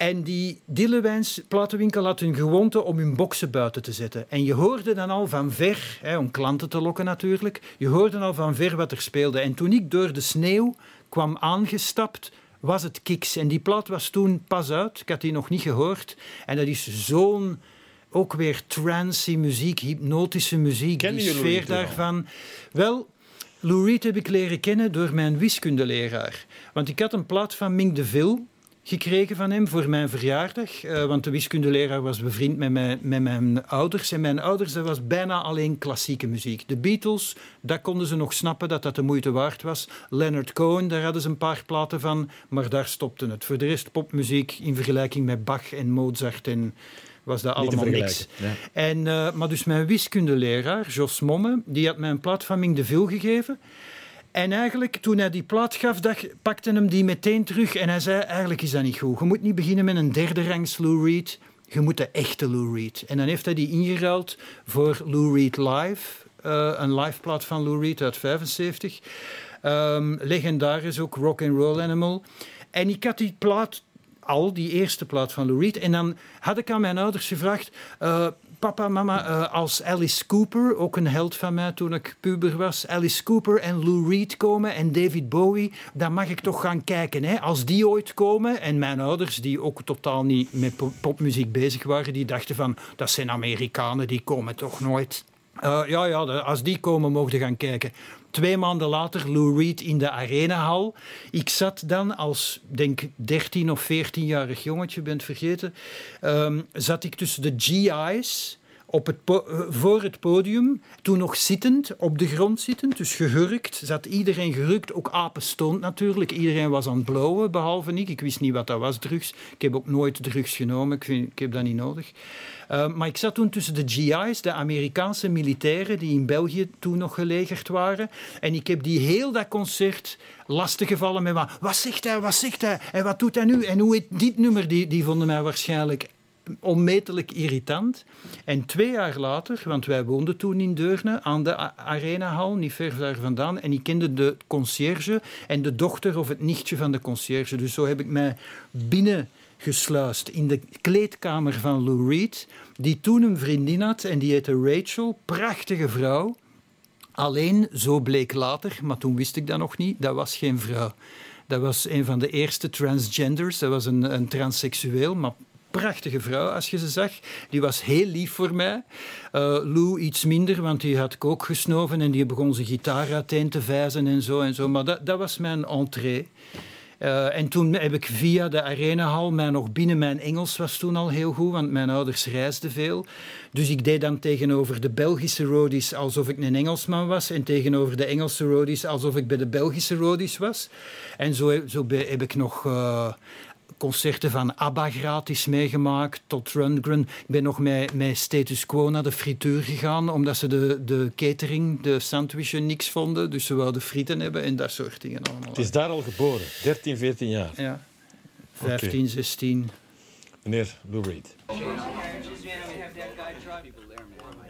En die Dillewijns platenwinkel had hun gewoonte om hun boksen buiten te zetten. En je hoorde dan al van ver, hè, om klanten te lokken natuurlijk, je hoorde al van ver wat er speelde. En toen ik door de sneeuw kwam aangestapt, was het Kiks. En die plaat was toen pas uit, ik had die nog niet gehoord. En dat is zo'n, ook weer trancy muziek, hypnotische muziek, Kennen die sfeer daarvan. Wel, Lou Reed heb ik leren kennen door mijn wiskundeleraar. Want ik had een plaat van Ming de Vil gekregen van hem voor mijn verjaardag. eh, want de wiskundeleraar was bevriend met mijn, met mijn ouders. En mijn ouders, dat was bijna alleen klassieke muziek. De Beatles, dat konden ze nog snappen dat dat de moeite waard was. Leonard Cohen, daar hadden ze een paar platen van. Maar daar stopte het. Voor de rest popmuziek in vergelijking met Bach en Mozart en was dat allemaal niks. En, eh, maar dus mijn wiskundeleraar, Jos Momme, die had mij een plaat van Ming de Vil gegeven. En eigenlijk, toen hij die plaat gaf, dacht, pakte hem die meteen terug. En hij zei, eigenlijk is dat niet goed. Je moet niet beginnen met een derde rangs Lou Reed. Je moet de echte Lou Reed. En dan heeft hij die ingeruild voor Lou Reed Live. eh, een live plaat van Lou Reed uit 75. Ehm legendarisch ook, Rock and Roll Animal. En ik had die plaat al, die eerste plaat van Lou Reed. En dan had ik aan mijn ouders gevraagd... eh, papa, mama, eh, als Alice Cooper, ook een held van mij toen ik puber was... Alice Cooper en Lou Reed komen en David Bowie... dan mag ik toch gaan kijken. Hè? Als die ooit komen... En mijn ouders, die ook totaal niet met po- popmuziek bezig waren... die dachten van, dat zijn Amerikanen, die komen toch nooit... Eh, ja, ja, als die komen, mogen gaan kijken. Twee maanden later, Lou Reed in de Arenahal. Ik zat dan als, denk 13 of 14-jarig jongetje, bent vergeten, ehm, zat ik tussen de GI's op het eh, voor het podium, toen nog zittend, op de grond zittend, dus gehurkt. Zat iedereen gehurkt, ook apenstoond natuurlijk. Iedereen was aan het blowen, behalve ik. Ik wist niet wat dat was, drugs. Ik heb ook nooit drugs genomen, ik, vind, ik heb dat niet nodig. Uh, maar ik zat toen tussen de GI's, de Amerikaanse militairen die in België toen nog gelegerd waren. En ik heb die heel dat concert lastiggevallen met wat, wat zegt hij, wat zegt hij en wat doet hij nu en hoe heet dit nummer? Die, die vonden mij waarschijnlijk onmetelijk irritant. En twee jaar later, want wij woonden toen in Deurne aan de Arenahal, niet ver daar vandaan, en ik kende de conciërge en de dochter of het nichtje van de conciërge. Dus zo heb ik mij binnen gesluist in de kleedkamer van Lou Reed, die toen een vriendin had en die heette Rachel, prachtige vrouw. Alleen, zo bleek later, maar toen wist ik dat nog niet, dat was geen vrouw. Dat was een van de eerste transgenders, dat was een, een transseksueel, maar prachtige vrouw als je ze zag. Die was heel lief voor mij. Uh, Lou iets minder, want die had kook gesnoven en die begon zijn gitaar uiteen te vijzen en zo en zo. Maar dat, dat was mijn entree. Uh, en toen heb ik via de arenahal mij nog binnen mijn Engels was toen al heel goed, want mijn ouders reisden veel. Dus ik deed dan tegenover de Belgische roadies alsof ik een Engelsman was en tegenover de Engelse roadies alsof ik bij de Belgische roadies was. En zo, zo heb ik nog uh, concerten van ABBA gratis meegemaakt, tot Rundgren. Ik ben nog met, met Status Quo naar de frituur gegaan, omdat ze de, de catering, de sandwichen, niks vonden. Dus ze wilden frieten hebben en dat soort dingen allemaal. Het is daar al geboren, 13, 14 jaar. Ja. 15, 16. Meneer Lou Reed.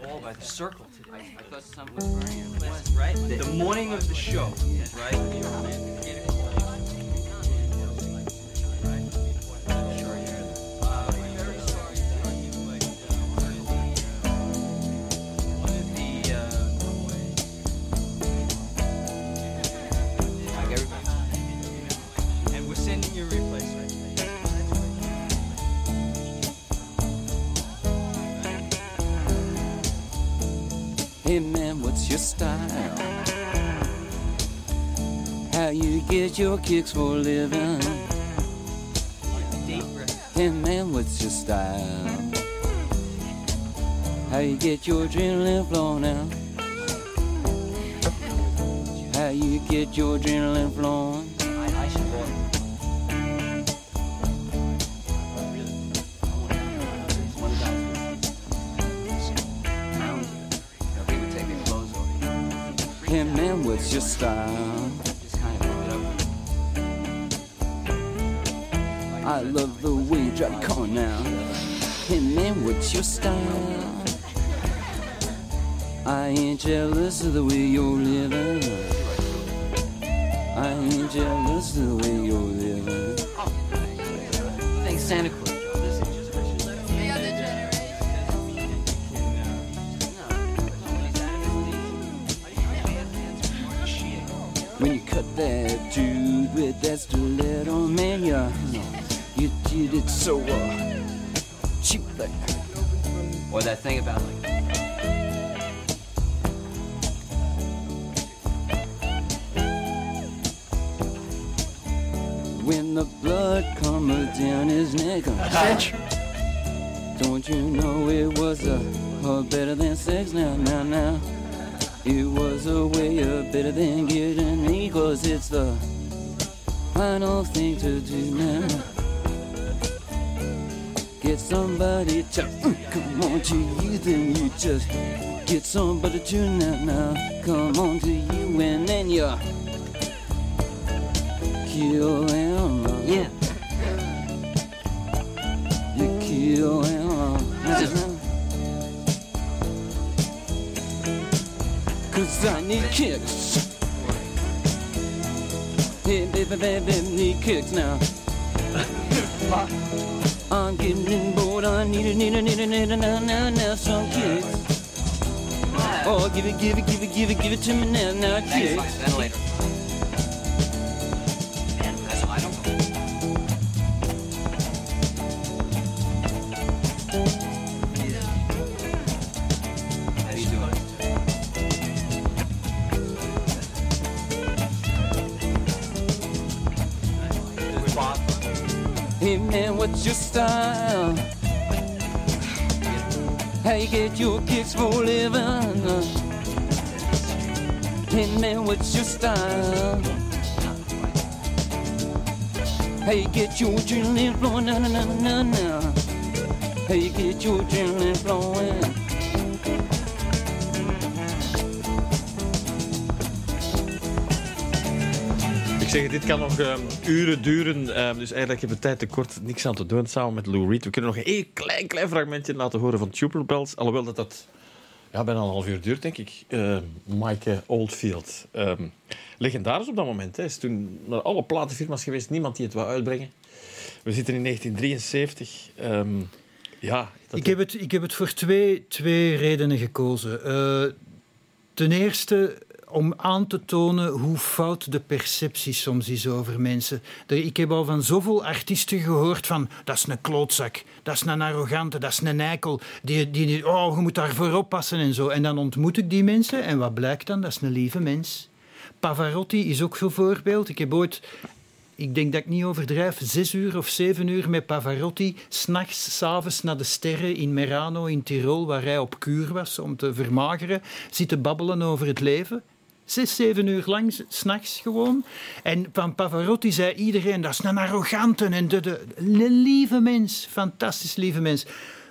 All by the circle today. I thought something was burning in the west, right? The morning of the show, right? Hey man, what's your style? How you get your kicks for a living? Hey man, what's your style? How you get your adrenaline flowing out? How you get your adrenaline flowing? What's your style? I love the way you car now. Hey man, what's your style? I ain't jealous of the way you're living. I ain't jealous of the way you're living. Thanks, Santa Claus. You it so uh, cheap like. Or that thing about like. When the blood comes down his neck, don't you know it was a, a better than sex now, now, now. It was a way of better than getting me, cause it's the final thing to do now. Somebody to mm, come on to you, then you just get somebody to now, now. Come on to you, and then you kill him. Yeah. You kill him. Cause I need kicks. Hey, baby, baby, need kicks now. *laughs* I'm getting need it, need it, need it, need it, now, now, now, some kicks. Oh, give it, give it, give it, give it, give it to me now, now, kiss. Thanks. Mike. You get your kicks for living? Hey man, what's your style? You get your adrenaline flowing? Na, na, na, na, na. You get your adrenaline flowing? Ik zeg, dit kan nog ehm, uren duren. ehm, dus eigenlijk hebben we tijd tekort. Niks aan te doen samen met Lou Reed. We kunnen nog een heel klein, klein fragmentje laten horen van Tubular Bells. Alhoewel dat dat ja, bijna een half uur duurt, denk ik. Eh, Mike Oldfield. Ehm, legendarisch op dat moment. Hij is toen naar alle platenfirma's geweest. Niemand die het wou uitbrengen. We zitten in 1973. Ehm, ja, Ik heb het, ik heb het voor twee, twee redenen gekozen. Eh, ten eerste om aan te tonen hoe fout de perceptie soms is over mensen. Ik heb al van zoveel artiesten gehoord van dat is een klootzak, dat is een arrogante, dat is een eikel, die, die, die- oh, je moet daarvoor oppassen en zo. En dan ontmoet ik die mensen en wat blijkt dan? Dat is een lieve mens. Pavarotti is ook zo'n voorbeeld. Ik heb ooit ik denk dat ik niet overdrijf, zes uur of zeven uur met Pavarotti, s'nachts, s'avonds naar de sterren in Merano in Tirol, waar hij op kuur was om te vermageren, zitten babbelen over het leven. Zes, zeven uur lang, s'nachts gewoon. En van Pavarotti zei iedereen, dat is een arrogante en de, lieve mens, fantastisch lieve mens.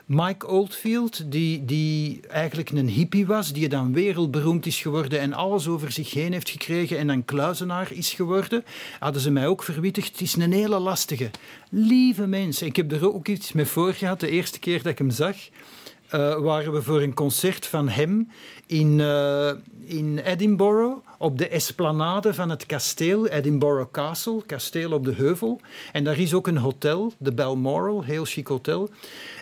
Mike Oldfield, die, die eigenlijk een hippie was, die dan wereldberoemd is geworden en alles over zich heen heeft gekregen en dan kluizenaar is geworden, hadden ze mij ook verwittigd. Het is een hele lastige, lieve mens. Ik heb er ook iets mee voor gehad, de eerste keer dat ik hem zag. Uh, waren we voor een concert van hem in, uh, in Edinburgh op de esplanade van het kasteel, Edinburgh Castle, kasteel op de heuvel. En daar is ook een hotel, de Balmoral, heel chic hotel.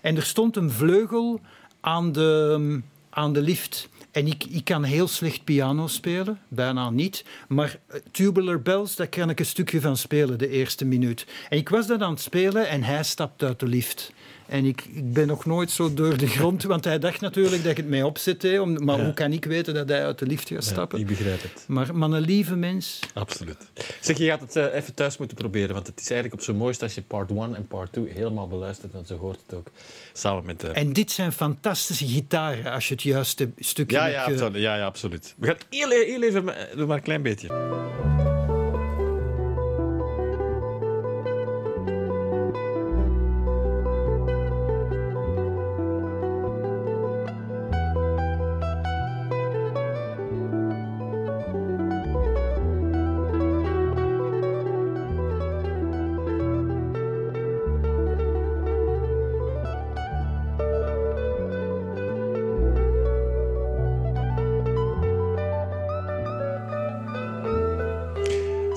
En er stond een vleugel aan de, aan de lift. En ik, ik kan heel slecht piano spelen, bijna niet. Maar eh, Tubular Bells, daar kan ik een stukje van spelen, de eerste minuut. En ik was dat aan het spelen en hij stapt uit de lift. En ik, ik ben nog nooit zo door de grond, want hij dacht natuurlijk dat ik het mij opzette. Om, maar hoe kan ik weten dat hij uit de lift gaat stappen? Ja, ik begrijp het. Maar, maar een lieve mens. Absoluut. Zeg, je gaat het uh, even thuis moeten proberen, want het is eigenlijk op zijn mooiste als je part 1 en part 2 helemaal beluistert. En zo hoort het ook samen met... Uh... En dit zijn fantastische gitaren, als je het juiste stukje... Ja, ja, absoluut. ja, ja absoluut. We gaan heel, heel even, doe maar een klein beetje.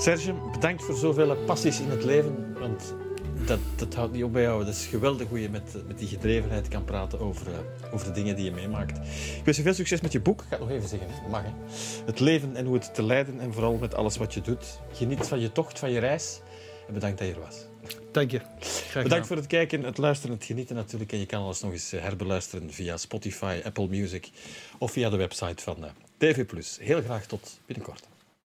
Serge, bedankt voor zoveel passies in het leven. Want dat, dat houdt niet op bij jou. Het is geweldig hoe je met, met die gedrevenheid kan praten over, uh, over de dingen die je meemaakt. Ik wens je veel succes met je boek. Ik ga het nog even zeggen, mag hè. Het leven en hoe het te leiden en vooral met alles wat je doet. Geniet van je tocht, van je reis. En bedankt dat je er was. Dank je. Bedankt voor het kijken, het luisteren, het genieten natuurlijk. En je kan alles nog eens herbeluisteren via Spotify, Apple Music of via de website van uh, TV+. Heel graag tot binnenkort.